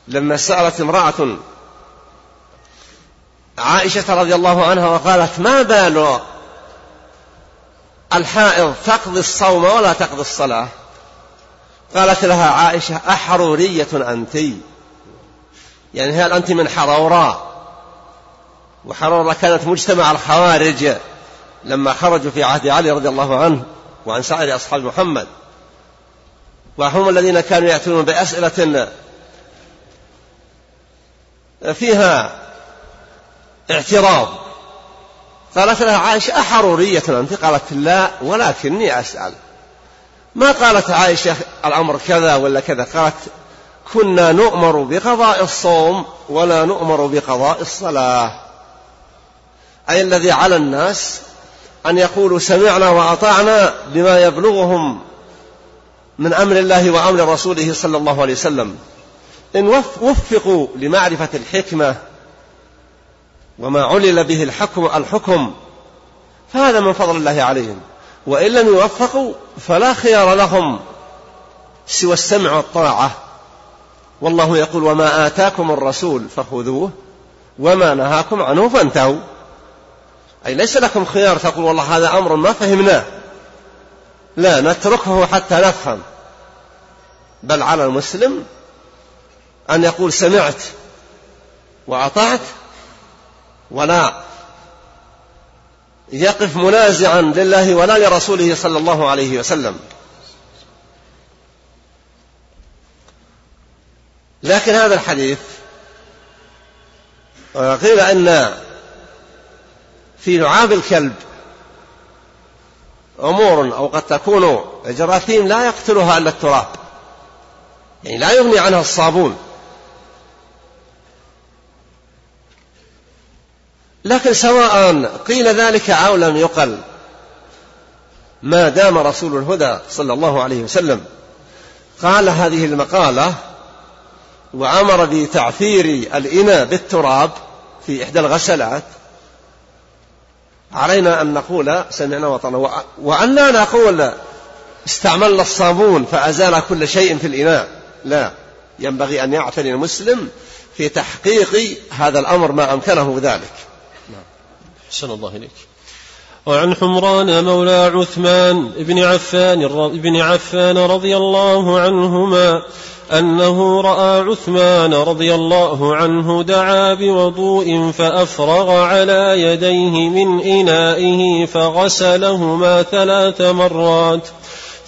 لما سألت امرأة عائشة رضي الله عنها وقالت ما بال الحائض تقضي الصوم ولا تقضي الصلاة؟ قالت لها عائشة أحرورية أنت. يعني هل أنت من حروراء وحرورة كانت مجتمع الخوارج لما خرجوا في عهد علي رضي الله عنه وعن سائر أصحاب محمد. وهم الذين كانوا يأتون بأسئلة فيها اعتراض. قالت لها عائشة أحرورية أنت قالت لا ولكني أسأل. ما قالت عائشة الأمر كذا ولا كذا؟ قالت كنا نؤمر بقضاء الصوم ولا نؤمر بقضاء الصلاة. أي الذي على الناس أن يقولوا سمعنا وأطعنا بما يبلغهم من أمر الله وأمر رسوله صلى الله عليه وسلم. إن وفقوا لمعرفة الحكمة وما علل به الحكم الحكم. فهذا من فضل الله عليهم. وإن لم يوفقوا فلا خيار لهم سوى السمع والطاعة. والله يقول وما آتاكم الرسول فخذوه وما نهاكم عنه فانتهوا. أي ليس لكم خيار تقول والله هذا أمر ما فهمناه. لا نتركه حتى نفهم. بل على المسلم أن يقول سمعت وأطعت ولا يقف منازعا لله ولا لرسوله صلى الله عليه وسلم. لكن هذا الحديث قيل أن في لعاب الكلب أمور أو قد تكون جراثيم لا يقتلها إلا التراب يعني لا يغني عنها الصابون. لكن سواء قيل ذلك أو لم يقل ما دام رسول الهدى صلى الله عليه وسلم. قال هذه المقالة وأمر بتعثير الإناء بالتراب في إحدى الغسلات. علينا أن نقول سمعنا وطنا وأن لا نقول استعملنا الصابون فأزال كل شيء في الإناء. لا ينبغي أن يعتني المسلم في تحقيق هذا الأمر ما أمكنه ذلك. أحسن الله إليك. وعن حمران مولى عثمان بن عفان بن عفان رضي الله عنهما أنه رأى عثمان رضي الله عنه دعا بوضوء فأفرغ على يديه من إنائه فغسلهما ثلاث مرات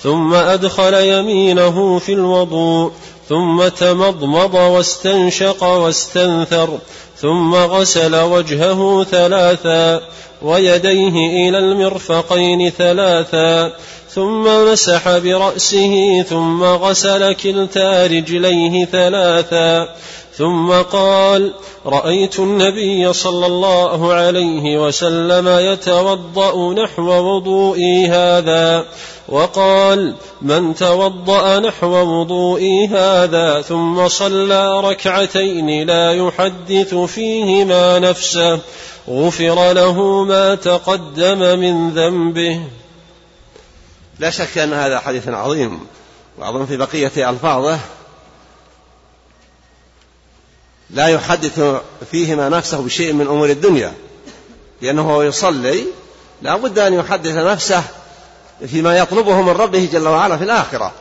ثم أدخل يمينه في الوضوء ثم تمضمض واستنشق واستنثر ثم غسل وجهه ثلاثا ويديه إلى المرفقين ثلاثا ثم مسح برأسه ثم غسل كلتا رجليه ثلاثا ثم قال رأيت النبي صلى الله عليه وسلم يتوضأ نحو وضوئي هذا. وقال من توضأ نحو وضوئي هذا ثم صلى ركعتين لا يحدث فيهما نفسه غفر له ما تقدم من ذنبه. لا شك أن هذا حديث عظيم وأظن في بقية ألفاظه. لا يحدث فيهما نفسه بشيء من أمور الدنيا لأنه يصلي لا بد أن يحدث نفسه فيما يطلبه من ربه جل وعلا في الآخرة.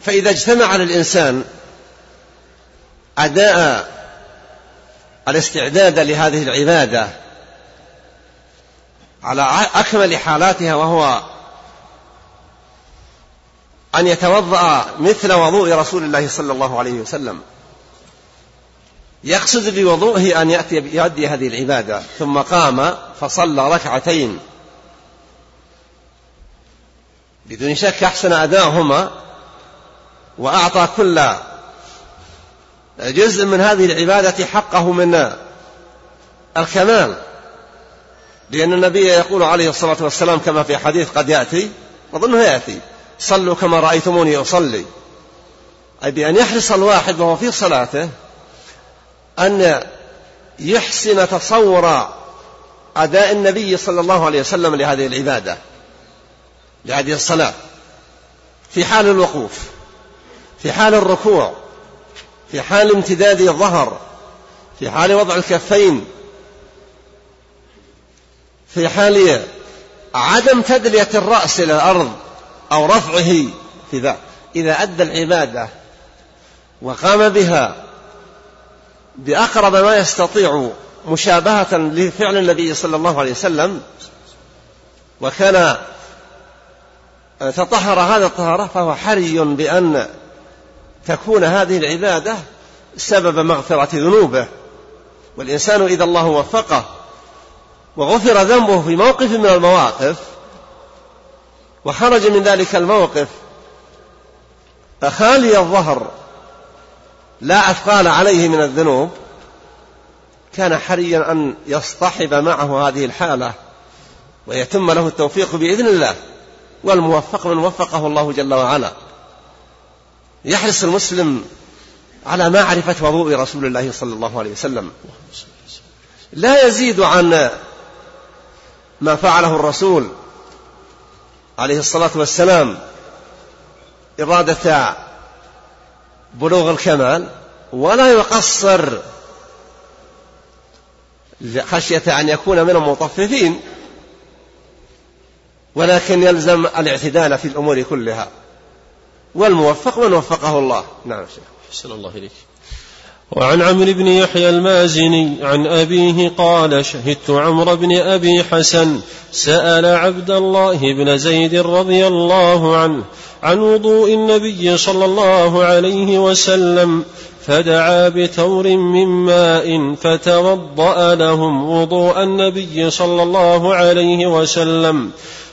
فإذا اجتمع للإنسان أداء الاستعداد لهذه العبادة على أكمل حالاتها وهو أن يتوضأ مثل وضوء رسول الله صلى الله عليه وسلم. يقصد بوضوءه أن يأتي يؤدي هذه العبادة. ثم قام فصلى ركعتين. بدون شك أحسن أداءهما وأعطى كل جزء من هذه العبادة حقه من الكمال. لأن النبي يقول عليه الصلاة والسلام كما في حديث قد يأتي أظنه يأتي. صلوا كما رأيتموني أصلي. أي بأن يحرص الواحد وهو في صلاته أن يحسن تصور أداء النبي صلى الله عليه وسلم لهذه العبادة لهذه الصلاة. في حال الوقوف في حال الركوع في حال امتداد الظهر في حال وضع الكفين في حال عدم تدلية الرأس إلى الأرض أو رفعه في ذا. إذا أدى العبادة وقام بها بأقرب ما يستطيع مشابهة لفعل النبي صلى الله عليه وسلم وكان تطهر هذا الطهارة فهو حري بأن تكون هذه العبادة سبب مغفرة ذنوبه. والإنسان إذا الله وفقه وغفر ذنبه في موقف من المواقف وخرج من ذلك الموقف خالي الظهر لا أثقال عليه من الذنوب كان حريا أن يصطحب معه هذه الحالة ويتم له التوفيق بإذن الله والموفق من وفقه الله جل وعلا. يحرص المسلم على معرفة وضوء رسول الله صلى الله عليه وسلم. لا يزيد عن ما فعله الرسول عليه الصلاة والسلام إرادة بلوغ الكمال ولا يقصر خشية أن يكون من المطففين ولكن يلزم الاعتدال في الأمور كلها. والموفق من وفقه الله. نعم شيخ. الله إليك. وعن عمرو بن يحيى المازني عن أبيه قال شهدت عمرو بن أبي حسن سأل عبد الله بن زيد رضي الله عنه عن وضوء النبي صلى الله عليه وسلم فدعا بتور من ماء فتوضأ لهم وضوء النبي صلى الله عليه وسلم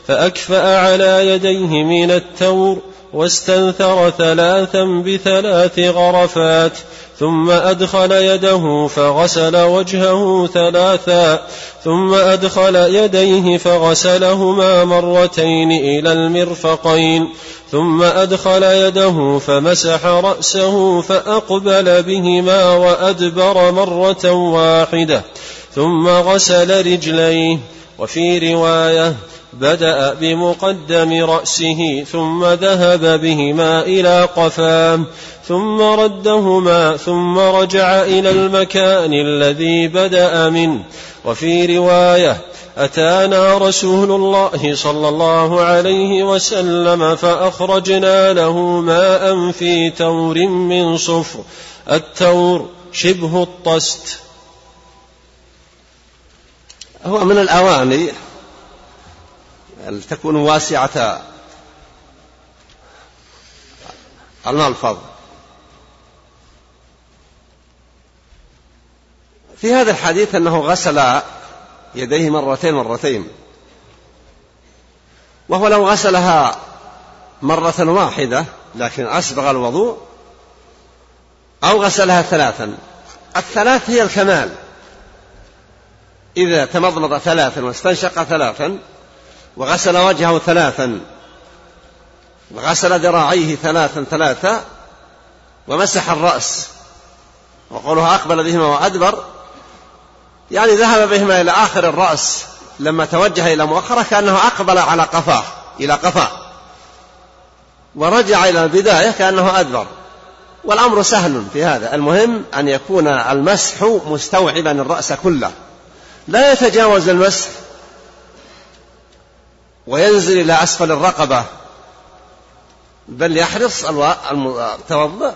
فأكفأ على يديه من التور واستنثر ثلاثا بثلاث غرفات ثم أدخل يده فغسل وجهه ثلاثا ثم أدخل يديه فغسلهما مرتين إلى المرفقين ثم أدخل يده فمسح رأسه فأقبل بهما وأدبر مرة واحدة ثم غسل رجليه. وفي رواية بدأ بمقدم رأسه ثم ذهب بهما إلى قفاه ثم ردهما ثم رجع إلى المكان الذي بدأ منه. وفي رواية أتانا رسول الله صلى الله عليه وسلم فأخرجنا له ماء في تور من صفر. التور شبه الطست. هو من الأواني. تكون واسعة. الملفظ في هذا الحديث أنه غسل يديه مرتين مرتين. وهو لو غسلها مرة واحدة لكن أسبغ الوضوء أو غسلها ثلاثا. الثلاث هي الكمال. إذا تمضمض ثلاثا واستنشق ثلاثا وغسل وجهه ثلاثا. وغسل ذراعيه ثلاثا ثلاثا ومسح الرأس. وقولها أقبل بهما وأدبر. يعني ذهب بهما إلى آخر الرأس لما توجه إلى مؤخرة كأنه أقبل على قفاه إلى قفاه. ورجع إلى البداية كأنه أدبر. والأمر سهل في هذا. المهم أن يكون المسح مستوعبا الرأس كله. لا يتجاوز المسح وينزل إلى أسفل الرقبة. بل يحرص المتوضئ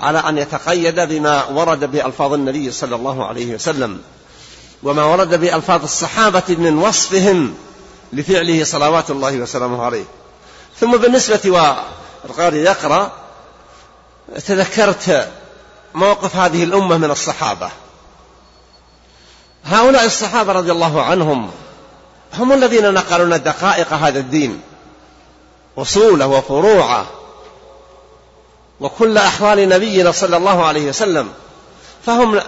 على أن يتقيد بما ورد بألفاظ النبي صلى الله عليه وسلم. وما ورد بألفاظ الصحابة من وصفهم لفعله صلوات الله وسلامه عليه. ثم بالنسبة والقارئ يقرأ تذكرت موقف هذه الأمة من الصحابة. هؤلاء الصحابة رضي الله عنهم هم الذين نقلوا لنا دقائق هذا الدين. أصوله وفروعة. وكل أحوال نبينا صلى الله عليه وسلم. فهم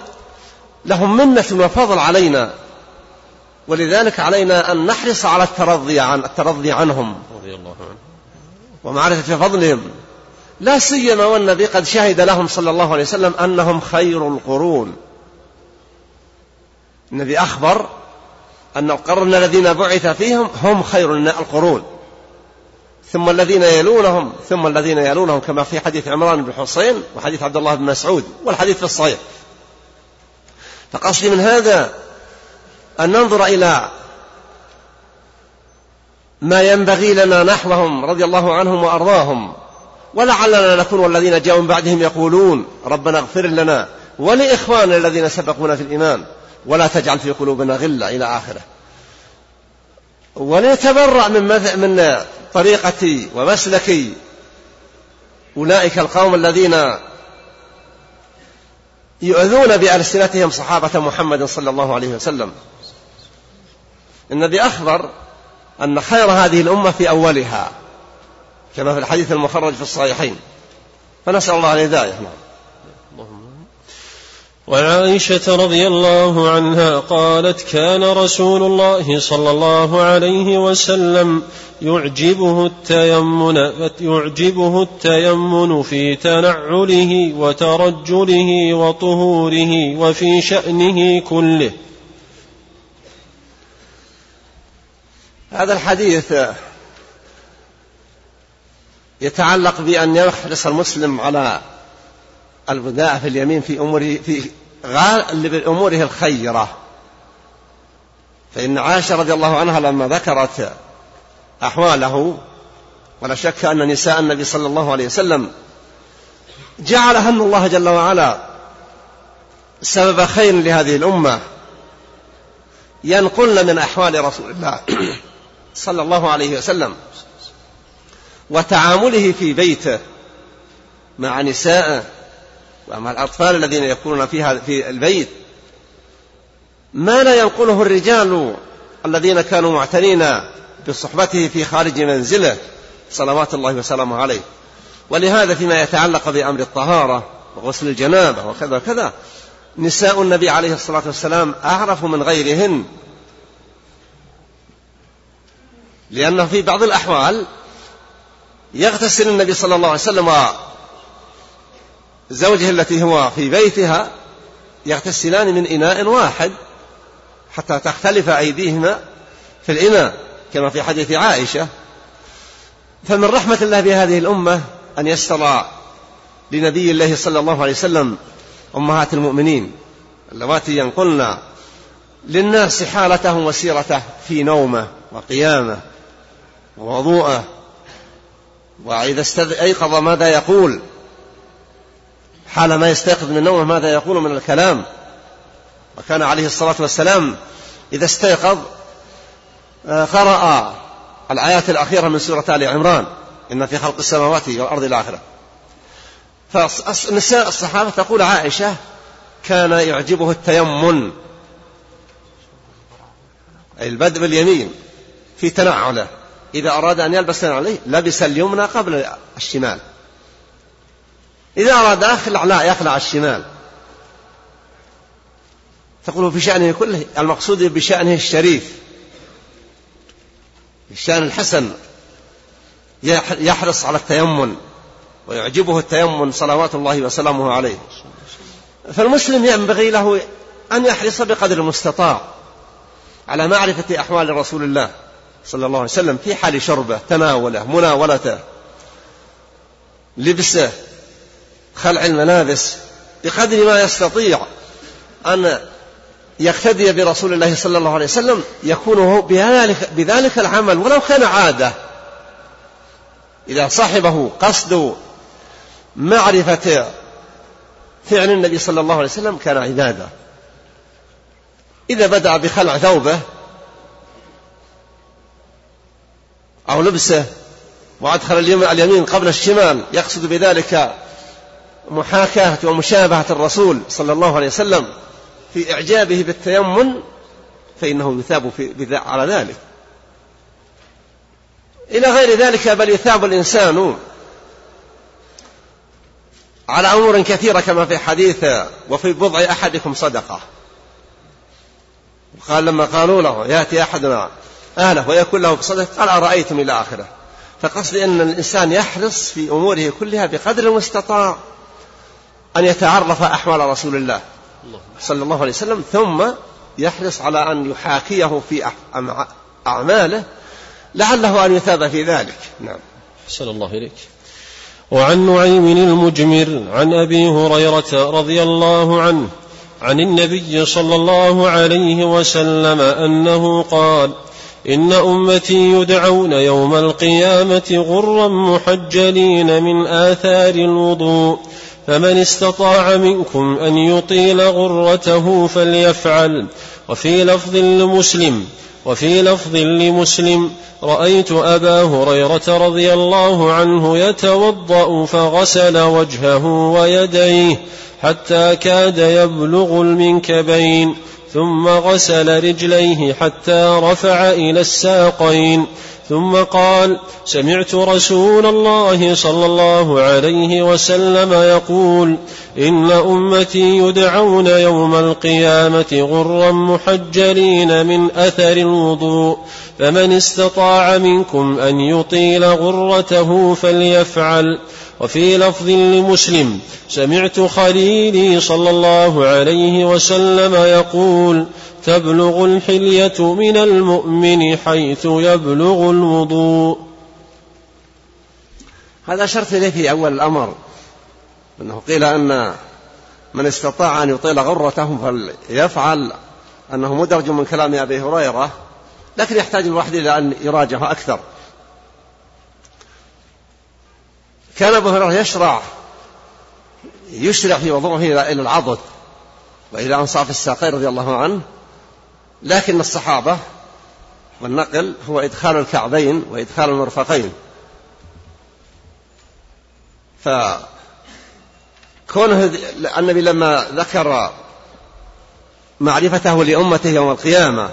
لهم منة وفضل علينا. ولذلك علينا أن نحرص على الترضي عن الترضي عنهم. رضي الله عنهم. ومعرفة فضلهم. لا سيما والنبي قد شهد لهم صلى الله عليه وسلم أنهم خير القرون. النبي أخبر أن القرن الذين بعث فيهم هم خير القرون. ثم الذين يلونهم ثم الذين يلونهم كما في حديث عمران بن حسين وحديث عبد الله بن مسعود والحديث في الصحيح. فقصدي من هذا أن ننظر إلى ما ينبغي لنا نحوهم رضي الله عنهم وأرضاهم. ولعلنا نكون والذين جاءوا من بعدهم يقولون ربنا اغفر لنا ولإخواننا الذين سبقونا في الإيمان. ولا تجعل في قلوبنا غلة إلى آخره. وليتبرأ من من طريقتي ومسلكي أولئك القوم الذين يؤذون بألسنتهم صحابة محمد صلى الله عليه وسلم. النبي أخبر أن خير هذه الأمة في أولها كما في الحديث المخرج في الصحيحين. فنسأل الله الهداية. نعم. وعائشة رضي الله عنها قالت كان رسول الله صلى الله عليه وسلم يعجبه التيمن يعجبه التيمن في تنعله وترجله وطهوره وفي شأنه كله. هذا الحديث يتعلق بأن يحرص المسلم على البداء في اليمين في أموره في غالب أموره الخيرة. فإن عائشة رضي الله عنها لما ذكرت أحواله ولا شك أن نساء النبي صلى الله عليه وسلم جعلهن الله جل وعلا سبب خير لهذه الأمة. ينقلن من أحوال رسول الله صلى الله عليه وسلم وتعامله في بيته مع نسائه وأما الأطفال الذين يكونون فيها في البيت ما لا ينقله الرجال الذين كانوا معتنين بصحبته في خارج منزله صلوات الله وسلامه عليه. ولهذا فيما يتعلق بأمر الطهارة وغسل الجنابة وكذا وكذا نساء النبي عليه الصلاة والسلام أعرف من غيرهن. لأنه في بعض الأحوال يغتسل النبي صلى الله عليه وسلم زوجه التي هو في بيتها يغتسلان من إناء واحد حتى تختلف أيديهما في الإناء كما في حديث عائشة. فمن رحمة الله بهذه الأمة أن يسر لنبي الله صلى الله عليه وسلم أمهات المؤمنين اللواتي ينقلن للناس حالته وسيرته في نومة وقيامة ووضوءه وإذا استيقظ ماذا يقول؟ حال ما يستيقظ من نومه ماذا يقول من الكلام؟ وكان عليه الصلاة والسلام إذا استيقظ آه، قرأ الآيات الأخيرة من سورة آل عمران إن في خلق السماوات والأرض الآخرة فنساء الصحابة تقول عائشة كان يعجبه التيمن أي البدء باليمين في تنعله. إذا أراد أن يلبس عليه لبس اليمنى قبل الشمال. إذا أراد يخلع لا يخلع الشمال. تقول في شأنه كله المقصود بشأنه الشريف. الشأن الحسن. يحرص على التيمن ويعجبه التيمن صلوات الله وسلامه عليه. فالمسلم ينبغي له أن يحرص بقدر المستطاع على معرفة أحوال رسول الله صلى الله عليه وسلم في حال شربه تناوله مناولته لبسه خلع الملابس بقدر ما يستطيع أن يقتدي برسول الله صلى الله عليه وسلم يكون هو بذلك, بذلك العمل ولو كان عادة. إذا صاحبه قصد معرفة فعل النبي صلى الله عليه وسلم كان عبادة. إذا بدأ بخلع ثوبه أو لبسه وأدخل اليمين قبل الشمال يقصد بذلك محاكاة ومشابهة الرسول صلى الله عليه وسلم في إعجابه بالتيمن فإنه يثاب في على ذلك. إلى غير ذلك بل يثاب الإنسان على أمور كثيرة كما في حديث وفي بضع أحدكم صدقة قال لما قالوا له يأتي أحدنا أهله ويكون له بصدقة قال أرأيتم إلى آخره؟ فقصدي أن الإنسان يحرص في أموره كلها بقدر المستطاع. أن يتعرف أحوال رسول الله صلى الله عليه وسلم ثم يحرص على أن يحاكيه في أعماله لعله أن يثاب في ذلك. نعم. أحسن الله إليك. وعن نعيم المجمر عن أبي هريرة رضي الله عنه عن النبي صلى الله عليه وسلم أنه قال إن أمتي يدعون يوم القيامة غرا محجلين من آثار الوضوء فمن استطاع منكم أن يطيل غرته فليفعل. وفي لفظ لمسلم وفي لفظ لمسلم رأيت أبا هريرة رضي الله عنه يتوضأ فغسل وجهه ويديه حتى كاد يبلغ المنكبين ثم غسل رجليه حتى رفع إلى الساقين. ثم قال سمعت رسول الله صلى الله عليه وسلم يقول إن أمتي يدعون يوم القيامة غرا محجلين من أثر الوضوء فمن استطاع منكم أن يطيل غرته فليفعل. وفي لفظ لمسلم سمعت خليلي صلى الله عليه وسلم يقول تبلغ الحلية من المؤمن حيث يبلغ الوضوء. هذا أشرت إليه في أول الأمر أنه قيل أن من استطاع أن يطيل غرته فليفعل أنه مدرج من كلام أبي هريرة لكن يحتاج الواحد إلى أن يراجعه أكثر. كان أبو هريرة يشرع يشرع في وضوءه إلى العضد وإلى أنصاف الساقين رضي الله عنه لكن الصحابة والنقل هو إدخال الكعبين وإدخال المرفقين. فكونه النبي لما ذكر معرفته لأمته يوم القيامة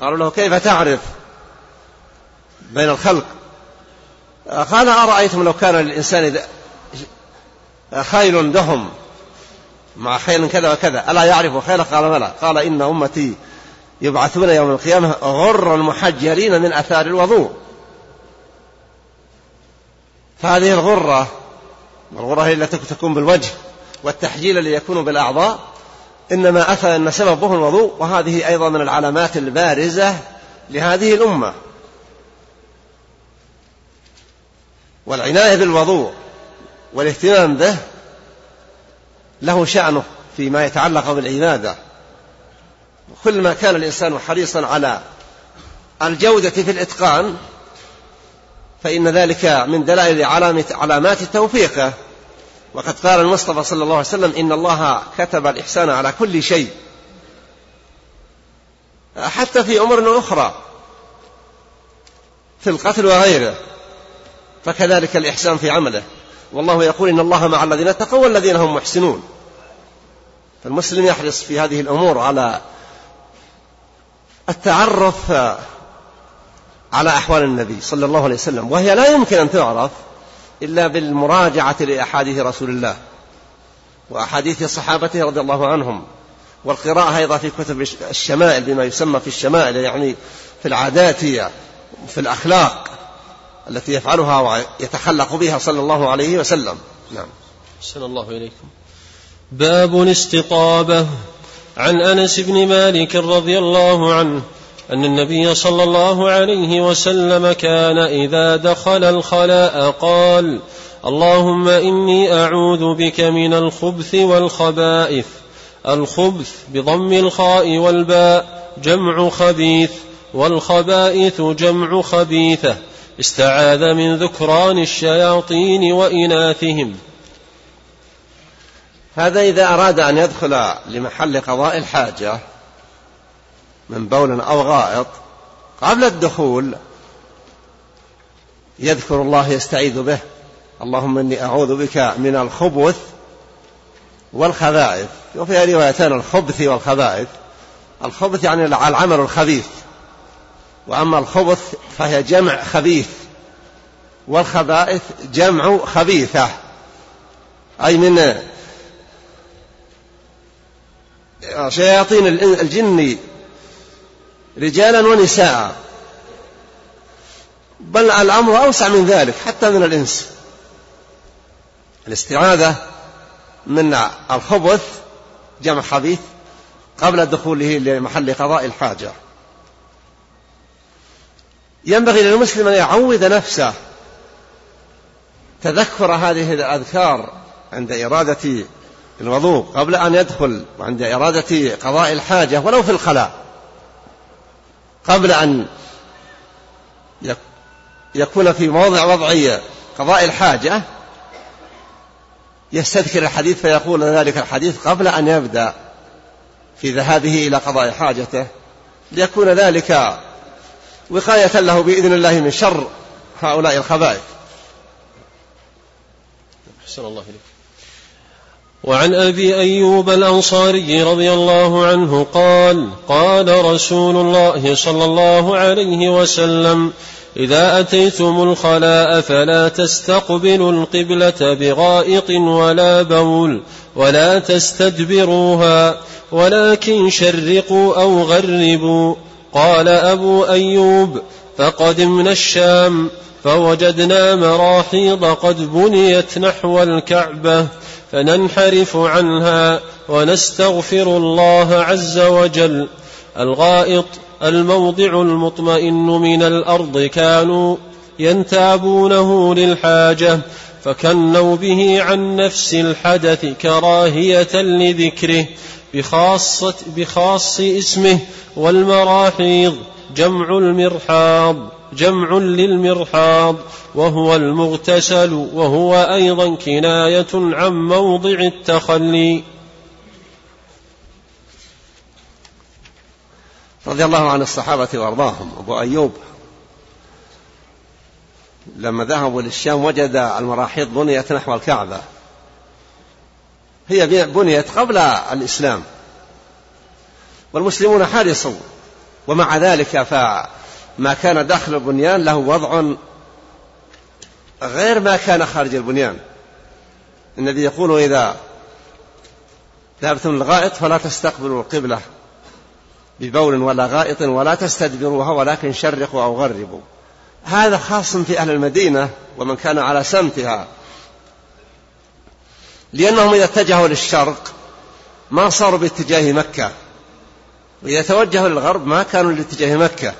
قالوا له كيف تعرف بين الخلق؟ قال أرأيتم لو كان للإنسان خيل دهم مع خيل كذا وكذا. ألا يعرف خيل؟ قال بلى. قال إن أمتي يبعثون يوم القيامة غرا محجلين من أثار الوضوء. فهذه الغرة الغرة هي التي تكون بالوجه والتحجيل الذي يكون بالأعضاء إنما أثر أن سببه الوضوء وهذه أيضا من العلامات البارزة لهذه الأمة. والعناية بالوضوء والاهتمام به له شأنه فيما يتعلق بالعبادة. كل ما كان الإنسان حريصا على الجودة في الإتقان فإن ذلك من دلائل علامات توفيقه وقد قال المصطفى صلى الله عليه وسلم إن الله كتب الإحسان على كل شيء حتى في أمور أخرى في القتل وغيره. فكذلك الإحسان في عمله. والله يقول إن الله مع الذين اتقوا والذين هم محسنون. فالمسلم يحرص في هذه الأمور على التعرف على أحوال النبي صلى الله عليه وسلم وهي لا يمكن أن تعرف إلا بالمراجعة لأحاديث رسول الله وأحاديث صحابته رضي الله عنهم والقراءة أيضا في كتب الشمائل بما يسمى في الشمائل يعني في العادات في الأخلاق. التي يفعلها ويتخلق بها صلى الله عليه وسلم. نعم. أحسن الله إليكم. باب الاستطابة عن أنس بن مالك رضي الله عنه أن النبي صلى الله عليه وسلم كان إذا دخل الخلاء قال اللهم إني أعوذ بك من الخبث والخبائث. الخبث بضم الخاء والباء جمع خبيث والخبائث جمع خبيثة. استعاذ من ذكران الشياطين وإناثهم. هذا إذا أراد أن يدخل لمحل قضاء الحاجة من بول أو غائط قبل الدخول يذكر الله يستعيذ به. اللهم إني أعوذ بك من الخبث والخبائث. وفيها روايتان الخبث والخبائث. الخبث يعني العمل الخبيث. وأما الخبث فهي جمع خبيث والخبائث جمع خبيثة أي من شياطين الجن رجالا ونساء. بل الأمر أوسع من ذلك حتى من الإنس. الاستعاذة من الخبث جمع خبيث قبل دخوله لمحل قضاء الحاجة. ينبغي للمسلم أن يعود نفسه. تذكر هذه الأذكار عند إرادة الوضوء قبل أن يدخل وعند إرادة قضاء الحاجة ولو في الخلاء. قبل أن يكون في موضع وضعية قضاء الحاجة يستذكر الحديث فيقول ذلك الحديث قبل أن يبدأ في ذهابه إلى قضاء حاجته. ليكون ذلك وقاية له بإذن الله من شر هؤلاء الخبائث. أحسن الله إليك. وعن أبي أيوب الأنصاري رضي الله عنه قال قال رسول الله صلى الله عليه وسلم إذا أتيتم الخلاء فلا تستقبلوا القبلة بغائط ولا بول ولا تستدبروها ولكن شرقوا أو غربوا. قال أبو أيوب فقدمنا الشام فوجدنا مراحيض قد بنيت نحو الكعبة فننحرف عنها ونستغفر الله عز وجل. الغائط الموضع المطمئن من الأرض كانوا ينتابونه للحاجة فكنوا به عن نفس الحدث كراهية لذكره. بخاصة بخاص اسمه والمراحيض. جمع المرحاض. جمع للمرحاض. وهو المغتسل. وهو أيضا كناية عن موضع التخلي. رضي الله عن الصحابة وأرضاهم. أبو أيوب لما ذهبوا للشام وجد المراحيض بنيت نحو الكعبة. هي بنيت قبل الإسلام. والمسلمون حرصوا ومع ذلك فما كان داخل البنيان له وضع غير ما كان خارج البنيان. النبي يقول إذا ذهبتم للغائط فلا تستقبلوا القبلة ببول ولا غائط ولا تستدبروها ولكن شرقوا أو غربوا. هذا خاص في أهل المدينة ومن كان على سمتها. لأنهم إذا اتجهوا للشرق ما صاروا باتجاه مكة. وإذا توجهوا للغرب ما كانوا لاتجاه مكة.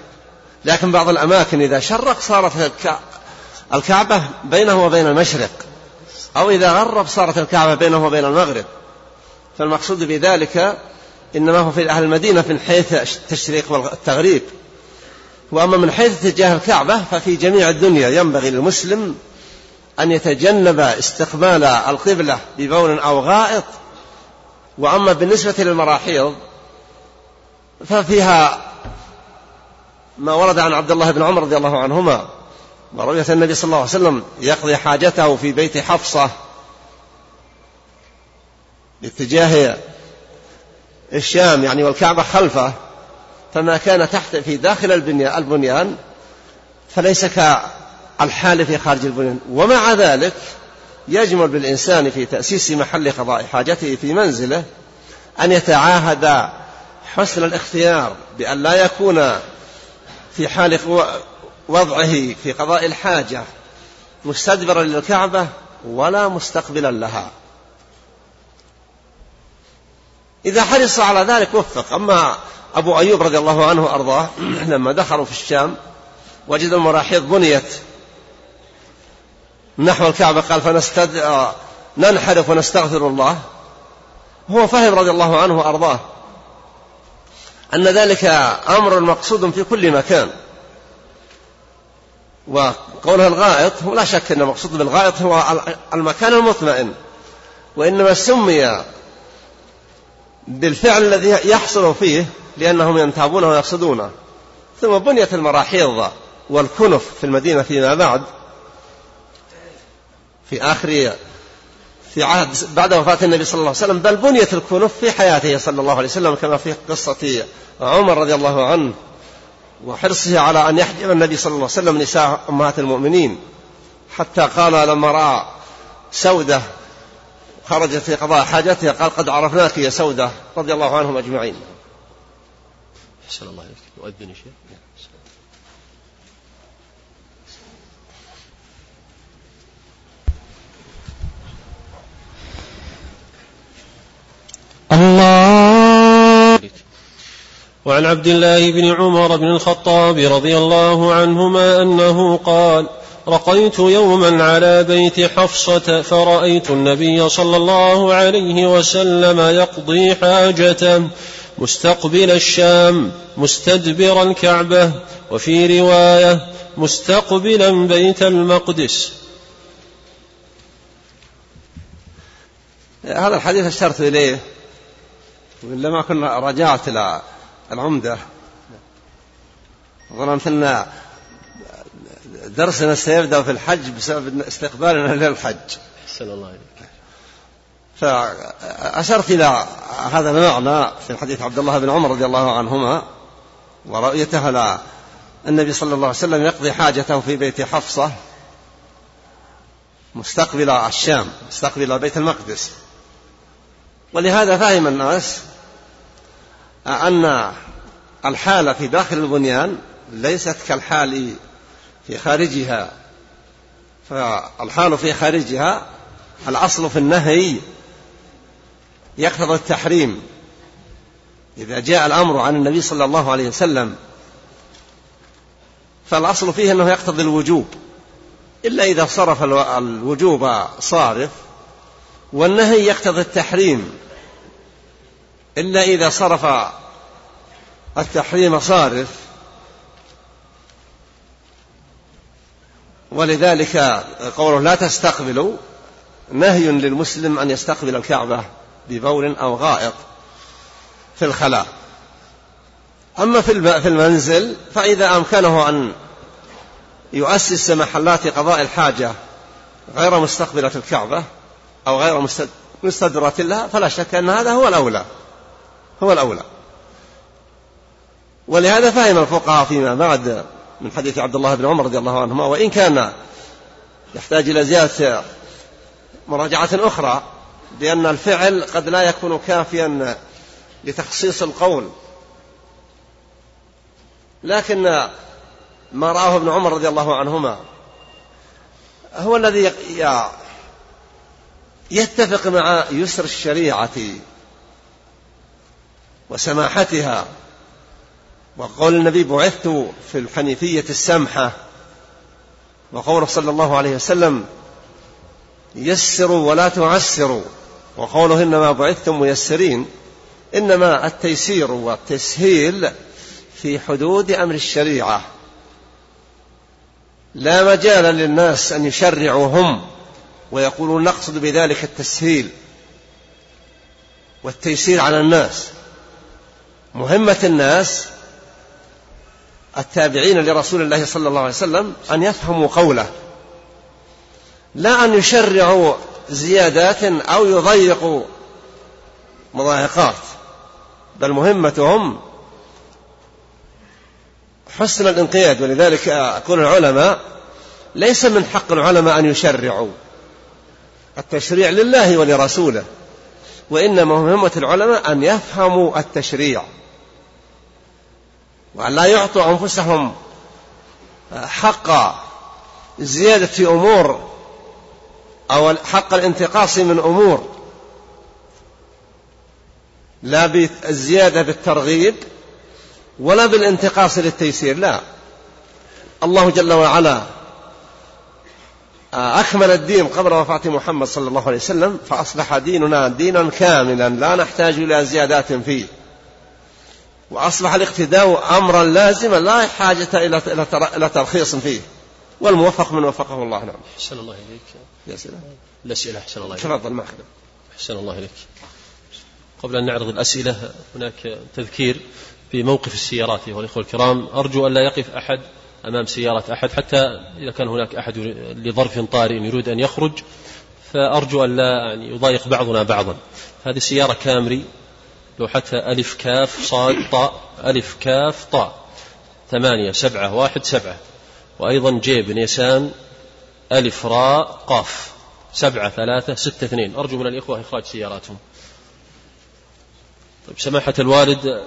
لكن بعض الأماكن إذا شرق صارت الكعبة بينه وبين المشرق. أو إذا غرب صارت الكعبة بينه وبين المغرب. فالمقصود بذلك إنما هو في أهل المدينة من حيث التشريق والتغريب. وأما من حيث اتجاه الكعبة ففي جميع الدنيا ينبغي للمسلم أن يتجنب استقبال القبلة ببول أو غائط. وأما بالنسبة للمراحيض ففيها ما ورد عن عبد الله بن عمر رضي الله عنهما ورؤية النبي صلى الله عليه وسلم يقضي حاجته في بيت حفصة باتجاه الشام يعني والكعبة خلفه فما كان تحت في داخل البنيان فليس كالحال في خارج البنيان. ومع ذلك يجمل بالإنسان في تأسيس محل قضاء حاجته في منزله أن يتعاهد حسن الاختيار بأن لا يكون في حال وضعه في قضاء الحاجة مستدبرا للكعبة ولا مستقبلا لها. إذا حرص على ذلك وفق. أما أبو أيوب رضي الله عنه وأرضاه لما دخلوا في الشام وجد المراحيض بنيت. نحو الكعبة قال فنستد آه، ننحرف ونستغفر الله. هو فهم رضي الله عنه وأرضاه أن ذلك أمر مقصود في كل مكان. وقولها الغائط هو لا شك أن المقصود بالغائط هو المكان المطمئن. وإنما سمي بالفعل الذي يحصل فيه لأنهم ينتابون ويقصدونه. ثم بنيت المراحيض والكنف في المدينة فيما بعد. في آخر في عهد بعد وفاة النبي صلى الله عليه وسلم بل بنيت الكنف في حياته صلى الله عليه وسلم كما في قصة عمر رضي الله عنه وحرصه على أن يحجب النبي صلى الله عليه وسلم نساء أمهات المؤمنين حتى قال لما رأى سودة خرجت في قضاء حاجتها قال قد عرفناك يا سودة رضي الله عنهم أجمعين. أحسن الله يؤذن شيء الله وعن عبد الله بن عمر بن الخطاب رضي الله عنهما أنه قال رقيت يوما على بيت حفصة فرأيت النبي صلى الله عليه وسلم يقضي حاجته مستقبل الشام مستدبر الكعبة وفي رواية مستقبلا بيت المقدس. هذا الحديث أشرت إليه. وإلا ما كنا رجعت إلى العمدة. ظننت أن درسنا سيبدأ في الحج بسبب استقبالنا للحج. أحسن الله عليك فأشرت إلى هذا المعنى في حديث عبد الله بن عمر رضي الله عنهما ورؤيته لا النبي صلى الله عليه وسلم يقضي حاجته في بيت حفصة مستقبل الشام مستقبل بيت المقدس. ولهذا فهم الناس أن الحال في داخل البنيان ليست كالحال في خارجها. فالحال في خارجها الأصل في النهي يقتضي التحريم. إذا جاء الأمر عن النبي صلى الله عليه وسلم فالأصل فيه أنه يقتضي الوجوب إلا إذا صرف الوجوب صارف والنهي يقتضي التحريم. إلا إذا صرف التحريم صارف ولذلك قوله لا تستقبلوا نهي للمسلم أن يستقبل الكعبة ببول أو غائط في الخلاء. أما في المنزل فإذا أمكنه أن يؤسس محلات قضاء الحاجة غير مستقبلة الكعبة أو غير مستدرة لها فلا شك أن هذا هو الأولى. هو الأولى. ولهذا فهم الفقهاء فيما بعد من حديث عبد الله بن عمر رضي الله عنهما وإن كان يحتاج إلى زيادة مراجعة أخرى لأن الفعل قد لا يكون كافيا لتخصيص القول. لكن ما رآه ابن عمر رضي الله عنهما هو الذي يتفق مع يسر الشريعة وسماحتها. وقول النبي بعثت في الحنيفية السمحة. وقوله صلى الله عليه وسلم يسروا ولا تعسروا وقوله إنما بعثتم ميسرين. إنما التيسير والتسهيل في حدود أمر الشريعة. لا مجال للناس أن يشرعوا هم ويقولون نقصد بذلك التسهيل والتيسير على الناس. مهمة الناس التابعين لرسول الله صلى الله عليه وسلم أن يفهموا قوله لا أن يشرعوا زيادات أو يضيقوا مضايقات بل مهمتهم حسن الانقياد. ولذلك أقول العلماء ليس من حق العلماء أن يشرعوا التشريع لله ولرسوله وإنما مهمة العلماء أن يفهموا التشريع. وأن لا يعطوا أنفسهم حق زيادة أمور أو حق الانتقاص من أمور لا بالزيادة بالترغيب ولا بالانتقاص للتيسير لا. الله جل وعلا أكمل الدين قبل وفاة محمد صلى الله عليه وسلم فأصبح ديننا دينا كاملا لا نحتاج إلى زيادات فيه. وأصبح الاقتداء أمرا لازما لا حاجة إلى إلى ترخيص فيه والموفق من وفقه الله نعم. أحسن الله إليك. الأسئلة؟ الأسئلة أحسن الله إليك. تفضل معك. أحسن الله إليك. قبل أن نعرض الأسئلة هناك تذكير في موقف السيارات أيها الإخوة الكرام أرجو أن لا يقف أحد أمام سيارة أحد حتى إذا كان هناك أحد لظرف طارئ يريد أن يخرج فأرجو أن لا يعني يضايق بعضنا بعضا هذه سيارة كامري لو حتى ألف كاف صاد طاء ألف كاف طاء. ثمانية سبعة واحد سبعة. وأيضا جيب نيسان ألف راء قاف. سبعة ثلاثة ستة اثنين. أرجو من الإخوة إخراج سياراتهم. طيب سماحة الوالد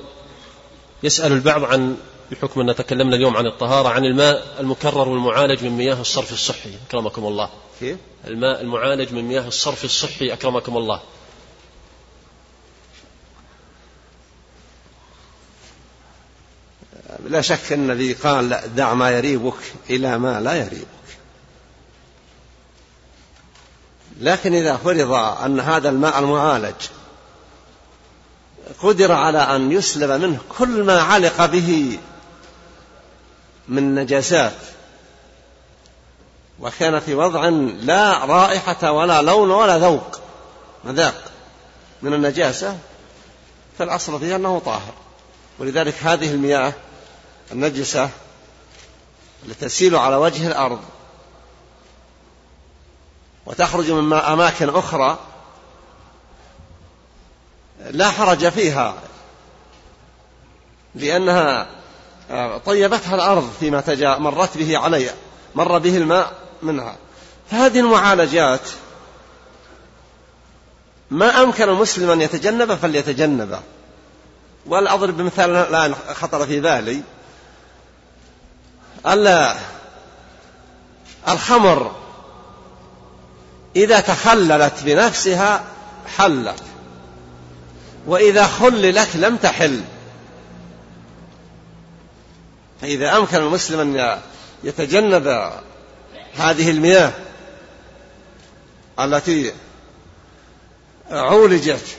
يسأل البعض عن بحكم أن تكلمنا اليوم عن الطهارة عن الماء المكرر والمعالج من مياه الصرف الصحي أكرمكم الله. كيف؟ الماء المعالج من مياه الصرف الصحي أكرمكم الله. لا شك أن الذي قال دع ما يريبك إلى ما لا يريبك. لكن إذا فرض أن هذا الماء المعالج قدر على أن يسلب منه كل ما علق به من نجاسات وكان في وضع لا رائحة ولا لون ولا ذوق مذاق من النجاسة فالأصل فيها أنه طاهر. ولذلك هذه المياه النجسة التي تسيل على وجه الأرض. وتخرج من أماكن أخرى لا حرج فيها لأنها طيبتها الأرض فيما تجا مرت به علي مر به الماء منها. فهذه المعالجات ما أمكن المسلم أن يتجنب فليتجنبه ولا أضرب بمثال الآن خطر في بالي. الخمر إذا تخللت بنفسها حلت وإذا خللت لم تحل. فإذا أمكن المسلم أن يتجنب هذه المياه التي عولجت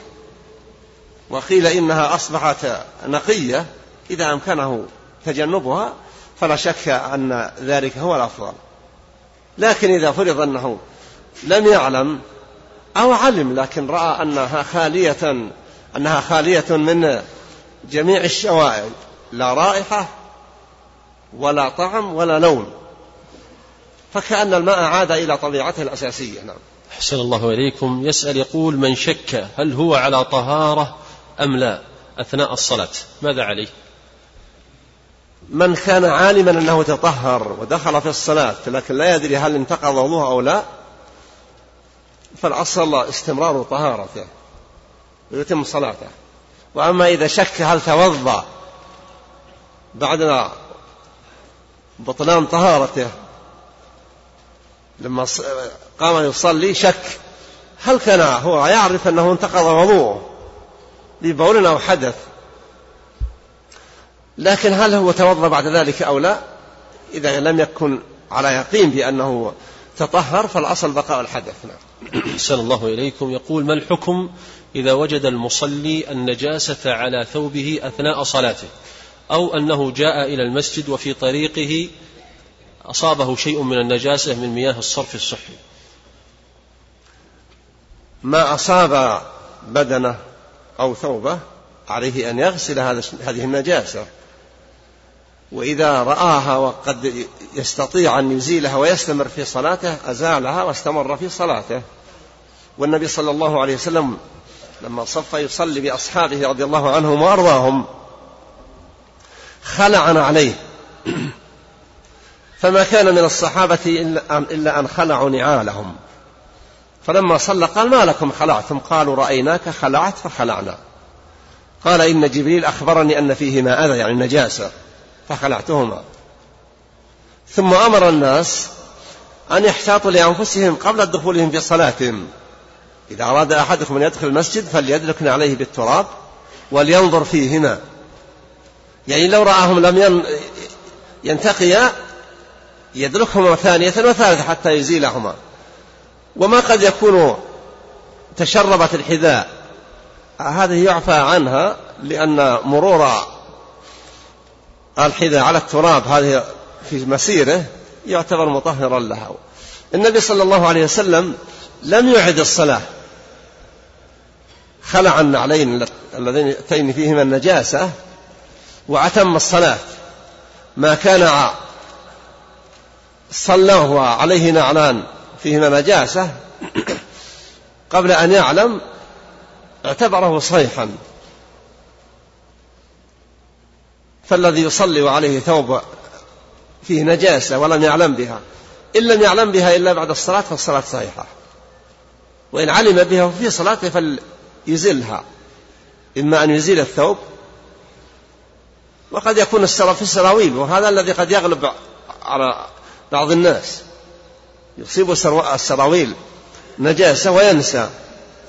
وقيل إنها أصبحت نقية إذا أمكنه تجنبها فلا شك أن ذلك هو الأفضل. لكن إذا فرض أنه لم يعلم أو علم لكن رأى أنها خالية أنها خالية من جميع الشوائب لا رائحة ولا طعم ولا لون فكأن الماء عاد إلى طبيعته الأساسية. نعم. أحسن الله إليكم. يسأل يقول من شك هل هو على طهارة أم لا أثناء الصلاة؟ ماذا عليه؟ من كان عالما أنه تطهر ودخل في الصلاة لكن لا يدري هل انتقض وضوءه أو لا فالأصل استمرار طهارته ويتم صلاته. وأما إذا شك هل توضأ بعد بطلان طهارته لما قام يصلي شك هل كان هو يعرف أنه انتقض وضوءه ببول أو حدث. لكن هل هو توضأ بعد ذلك أو لا؟ إذا لم يكن على يقين بأنه تطهر فالأصل بقاء الحدث. نعم. أحسن الله إليكم. يقول ما الحكم إذا وجد المصلي النجاسة على ثوبه أثناء صلاته؟ أو أنه جاء إلى المسجد وفي طريقه أصابه شيء من النجاسة من مياه الصرف الصحي؟ ما أصاب بدنه أو ثوبه عليه أن يغسل هذه النجاسة. وإذا رآها وقد يستطيع أن يزيلها ويستمر في صلاته أزالها واستمر في صلاته. والنبي صلى الله عليه وسلم لما صف يصلي بأصحابه رضي الله عنهم وأرضاهم خلعنا عليه. فما كان من الصحابة إلا أن خلعوا نعالهم. فلما صلى قال ما لكم خلعتم؟ قالوا رأيناك خلعت فخلعنا. قال إن جبريل أخبرني أن فيهما أذى يعني نجاسة. فخلعتهما. ثم أمر الناس أن يحتاطوا لأنفسهم قبل دخولهم في صلاتهم. إذا أراد أحدكم أن يدخل المسجد فليدلكن عليه بالتراب ولينظر فيهما. يعني لو رآهم لم ينتقيا يدركهما ثانية وثالثة حتى يزيلهما. وما قد يكون تشربت الحذاء. هذه يعفى عنها لأن مرور الحذاء على التراب هذه في مسيره يعتبر مطهرا لها. النبي صلى الله عليه وسلم لم يعد الصلاة. خلع النعلين اللذين فيهما النجاسة وأتم الصلاة. ما كان صلاه وعليه نعلان فيهما نجاسة قبل أن يعلم اعتبره صيحا. فالذي يصلي وعليه ثوب فيه نجاسة ولم يعلم بها. إن لم يعلم بها إلا بعد الصلاة فالصلاة صحيحة. وإن علم بها في صلاته فليزلها. إما أن يزيل الثوب وقد يكون السراب في السراويل وهذا الذي قد يغلب على بعض الناس. يصيب السراويل نجاسة وينسى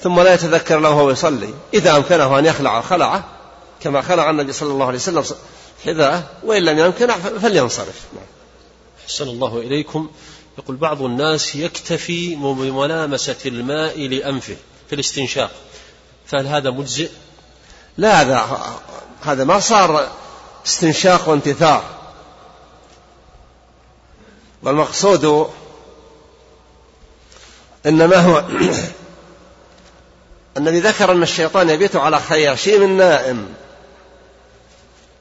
ثم لا يتذكر له وهو يصلي. إذا أمكنه أن يخلع خلعه كما خلع النبي صلى الله عليه وسلم حذاءه وإن لم يمكن فلينصرف. نعم. أحسن الله إليكم. يقول بعض الناس يكتفي بملامسة الماء لأنفه في الاستنشاق. فهل هذا مجزئ؟ لا هذا هذا ما صار استنشاق وانتثار. والمقصود إنما هو الذي ذكر أن الشيطان يبيت على خياشيم النائم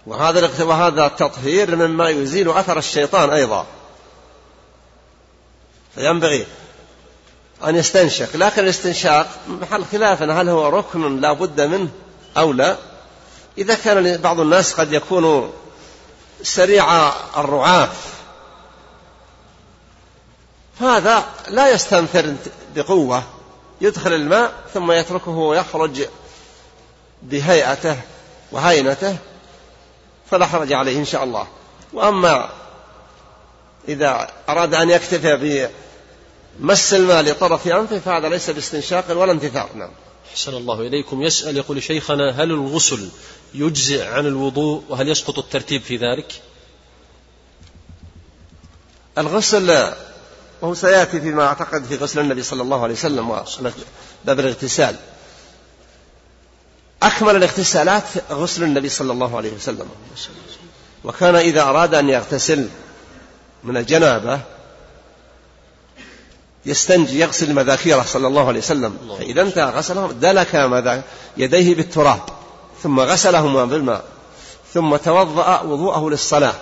وهذا وهذا التطهير مما يزيل أثر الشيطان أيضا. فينبغي أن يستنشق. لكن الاستنشاق محل خلاف هل هو ركن لا بد منه أو لا؟ إذا كان بعض الناس قد يكون سريع الرعاف. فهذا لا يستنثر بقوة. يدخل الماء ثم يتركه يخرج بهيئته وهينته. فلا حرج عليه إن شاء الله. وأما إذا أراد أن يكتفي بمس الماء لطرف أنفه فهذا ليس باستنشاق ولا انتثار. نعم. أحسن الله إليكم. يسأل يقول شيخنا هل الغسل يجزئ عن الوضوء وهل يسقط الترتيب في ذلك؟ الغسل وهو سيأتي فيما أعتقد في غسل النبي صلى الله عليه وسلم وباب الإغتسال. أكمل الاغتسالات غسل النبي صلى الله عليه وسلم. وكان إذا أراد أن يغتسل من الجنابة يستنجي يغسل مذاكيره صلى الله عليه وسلم. فإذا انتهى غسلهم دلك يديه بالتراب ثم غسلهما بالماء ثم توضأ وضوءه للصلاة.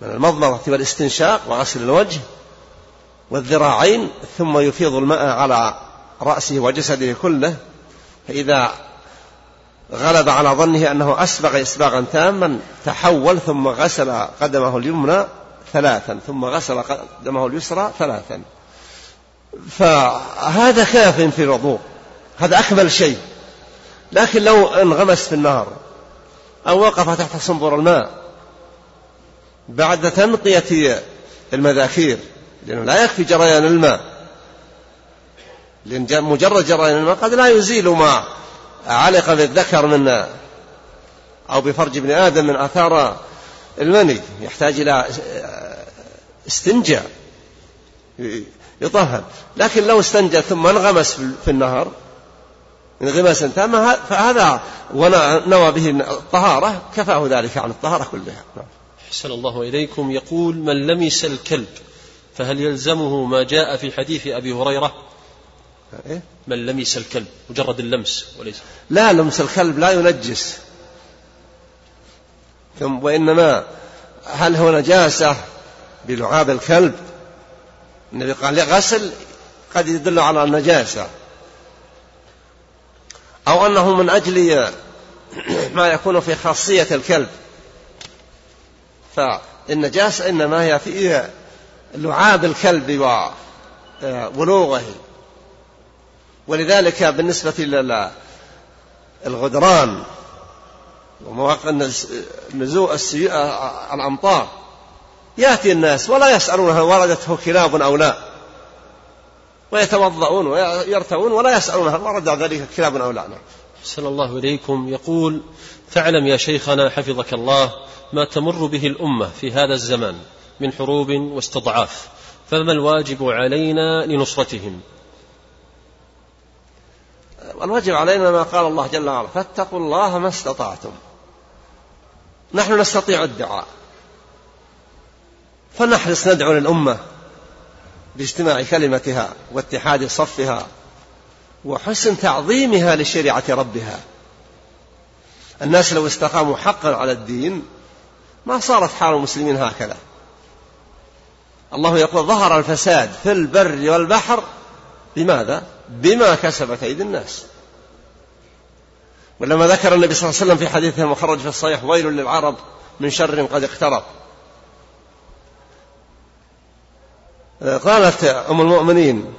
من المضمضة والاستنشاق وغسل الوجه والذراعين ثم يفيض الماء على رأسه وجسده كله. فإذا غلب على ظنه أنه أسبغ إسباغا تاما تحول ثم غسل قدمه اليمنى ثلاثا ثم غسل قدمه اليسرى ثلاثا. فهذا كاف في الوضوء. هذا أكمل شيء. لكن لو انغمس في النهر أو وقف تحت صنبور الماء بعد تنقية المذاكير لأنه لا يكفي جريان الماء. لأن مجرد جريان الماء قد لا يزيل ما علق بالذكر من أو بفرج ابن آدم من آثار المني. يحتاج إلى استنجاء يطهر. لكن لو استنجى ثم انغمس في النهر انغماسا تاما فهذا ونوى به الطهارة كفاه ذلك عن الطهارة كلها. أحسن الله إليكم. يقول من لمس الكلب فهل يلزمه ما جاء في حديث أبي هريرة؟ إيه؟ من لمس الكلب مجرد اللمس وليس. لا لمس الكلب لا ينجس. وإنما هل هو نجاسة بلعاب الكلب؟ النبي قال غسل قد يدل على النجاسة. أو أنه من أجل ما يكون في خاصية الكلب. فالنجاسة إنما هي في لعاب الكلب وبلوغه ولذلك بالنسبة للغدران ومواقع نزوء الأمطار يأتي الناس ولا يسألون هل وردته كلاب أو لا. ويتوضؤون ويرتوون ولا يسألون هل ورد ذلك كلاب أو لا. نعم. أحسن الله إليكم. يقول فاعلم يا شيخنا حفظك الله ما تمر به الأمة في هذا الزمان من حروب واستضعاف فما الواجب علينا لنصرتهم؟ والواجب علينا ما قال الله جل وعلا فاتقوا الله ما استطعتم. نحن نستطيع الدعاء. فنحرص ندعو للأمة باجتماع كلمتها واتحاد صفها وحسن تعظيمها لشريعة ربها. الناس لو استقاموا حقا على الدين ما صارت حال المسلمين هكذا. الله يقول ظهر الفساد في البر والبحر. بماذا؟ بما كسبت أيدي الناس. ولما ذكر النبي صلى الله عليه وسلم في حديثه المخرج في الصحيح ويل للعرب من شر قد اقترب. قالت أم المؤمنين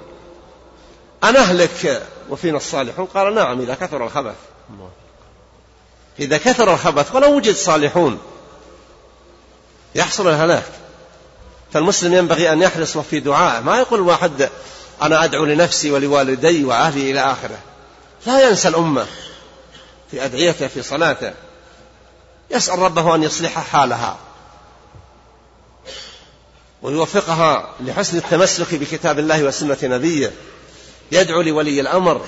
أنهلك وفينا الصالحون. قال نعم إذا كثر الخبث. إذا كثر الخبث ولو وجد صالحون يحصل الهلاك. فالمسلم ينبغي أن يحرص في دعائه. ما يقول واحد أنا أدعو لنفسي ولوالدي وأهلي إلى آخرة. لا ينسى الأمة في أدعيته في صلاته. يسأل ربه أن يصلح حالها ويوفقها لحسن التمسك بكتاب الله وسنة نبيه. يدعو لولي الأمر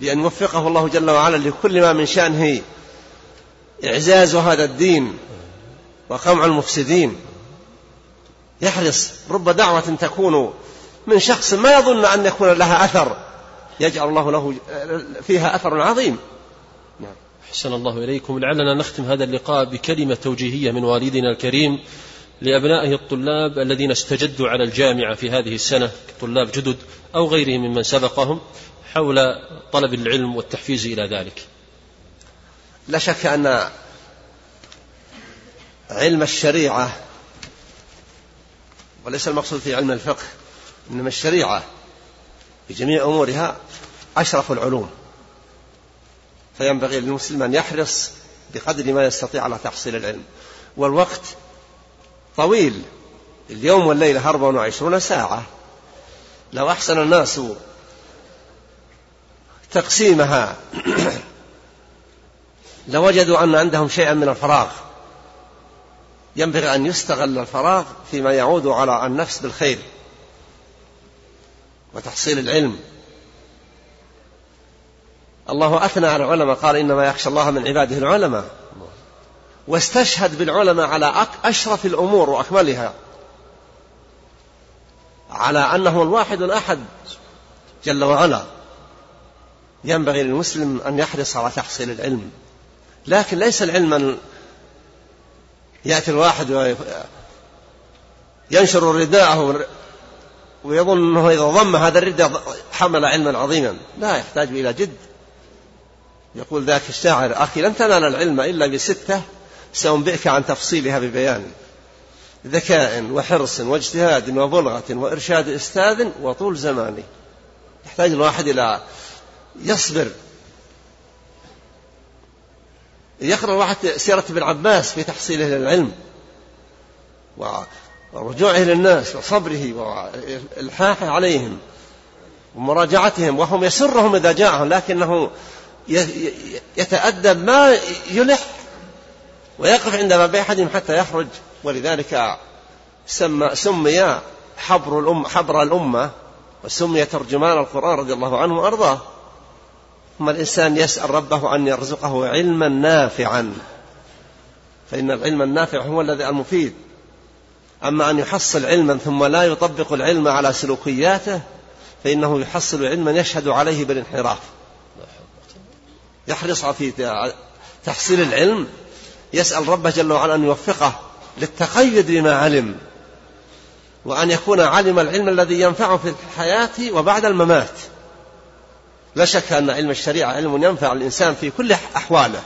بأن يوفقه الله جل وعلا لكل ما من شأنه. إعزاز هذا الدين وقمع المفسدين. يحرص رب دعوة تكون من شخص ما يظن أن يكون لها أثر يجعل الله له فيها أثر عظيم. نعم. أحسن الله إليكم. لعلنا نختم هذا اللقاء بكلمة توجيهية من والدنا الكريم لأبنائه الطلاب الذين استجدوا على الجامعة في هذه السنة طلاب جدد أو غيرهم ممن سبقهم حول طلب العلم والتحفيز إلى ذلك. لا شك أن علم الشريعة وليس المقصود في علم الفقه إنما الشريعة بجميع أمورها أشرف العلوم. فينبغي للمسلم أن يحرص بقدر ما يستطيع على تحصيل العلم. والوقت طويل. اليوم والليلة أربع وعشرون ساعة. لو أحسن الناس تقسيمها لوجدوا أن عندهم شيئا من الفراغ. ينبغي أن يستغل الفراغ فيما يعود على النفس بالخير. وتحصيل العلم. الله أثنى على العلماء قال إنما يخشى الله من عباده العلماء. واستشهد بالعلماء على أشرف الأمور وأكملها. على أنه الواحد الأحد جل وعلا. ينبغي للمسلم أن يحرص على تحصيل العلم. لكن ليس العلم أن يأتي الواحد وينشر رداءه ويظن أنه إذا ضم هذا الرداء حمل علما عظيما. لا يحتاج إلى جد. يقول ذاك الشاعر أخي لن تنال العلم إلا بستة سأنبئك عن تفصيلها ببيان. ذكاء وحرص واجتهاد وبلغة وإرشاد أستاذ وطول زمان يحتاج الواحد إلى يصبر. يقرأ واحد سيرة ابن عباس في تحصيله للعلم. ورجوعه للناس وصبره وإلحاحه عليهم ومراجعتهم وهم يسرهم إذا جاءهم لكنه يتأدب ما يلح ويقف عند باب أحدهم حتى يخرج. ولذلك سمى سمي حبر الأم حبر الأمة وسمي ترجمان القرآن رضي الله عنه وأرضاه. ثم الإنسان يسأل ربه أن يرزقه علما نافعا فإن العلم النافع هو الذي المفيد. أما أن يحصل علما ثم لا يطبق العلم على سلوكياته فإنه يحصل علما يشهد عليه بالانحراف. يحرص في تحصيل العلم يسأل ربه جل وعلا أن يوفقه للتقيد بما علم وأن يكون علم العلم الذي ينفعه في الحياة وبعد الممات. لا شك أن علم الشريعة علم ينفع الإنسان في كل أحواله.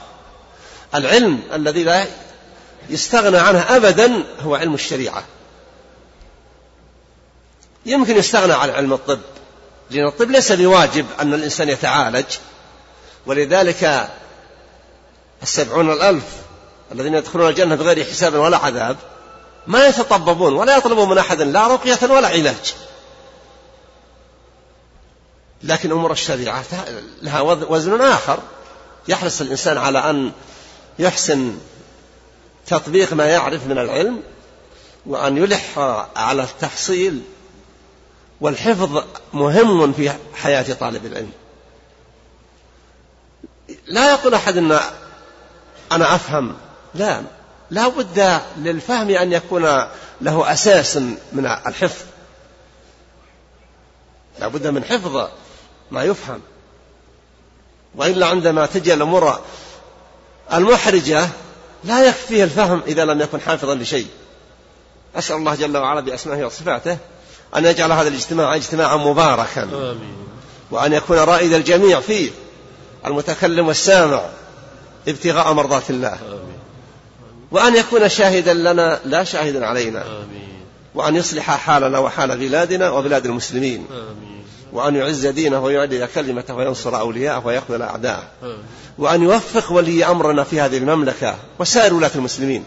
العلم الذي لا يستغنى عنه أبدا هو علم الشريعة. يمكن يستغنى عن علم الطب لأن الطب ليس بواجب أن الإنسان يتعالج. ولذلك السبعون الألف الذين يدخلون الجنة بغير حساب ولا عذاب ما يتطببون ولا يطلبون من أحد لا رقية ولا علاج. لكن أمور الشريعة لها وزن آخر. يحرص الإنسان على أن يحسن تطبيق ما يعرف من العلم وأن يلح على التحصيل والحفظ مهم في حياة طالب العلم. لا يقول أحد أن أنا أفهم. لا لا بد للفهم أن يكون له أساس من الحفظ. لا بد من حفظ ما يفهم. وإلا عندما تجي الأمور المحرجة لا يكفيه الفهم إذا لم يكن حافظا لشيء أسأل الله جل وعلا بأسمائه وصفاته أن يجعل هذا الاجتماع اجتماعا مباركا آمين. وأن يكون رائد الجميع فيه المتكلم والسامع ابتغاء مرضات الله آمين. وأن يكون شاهدا لنا لا شاهدا علينا آمين. وأن يصلح حالنا وحال بلادنا وبلاد المسلمين آمين. وأن يعز دينه ويعلي كلمته وينصر أولياءه ويخذل أعداءه. وأن يوفق ولي أمرنا في هذه المملكة وسائر ولاة المسلمين.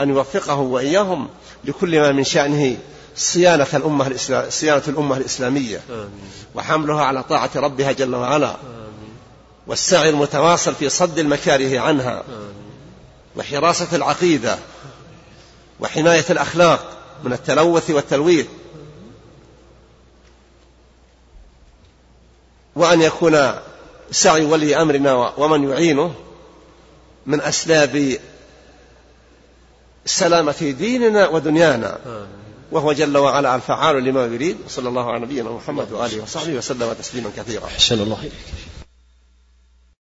أن يوفقه وإياهم لكل ما من شأنه صيانة الأمة الإسلام صيانة الأمة الإسلامية. وحملها على طاعة ربها جل وعلا. والسعي المتواصل في صد المكاره عنها. وحراسة العقيدة. وحماية الأخلاق من التلوث والتلويث. وأن يكون سعي ولي أمرنا ومن يعينه من أسباب سلامة ديننا ودنيانا. وهو جل وعلا الفعال لما يريد. صلى الله على نبينا محمد وآله وصحبه وسلم تسليما كثيرا. أحسن الله إليك.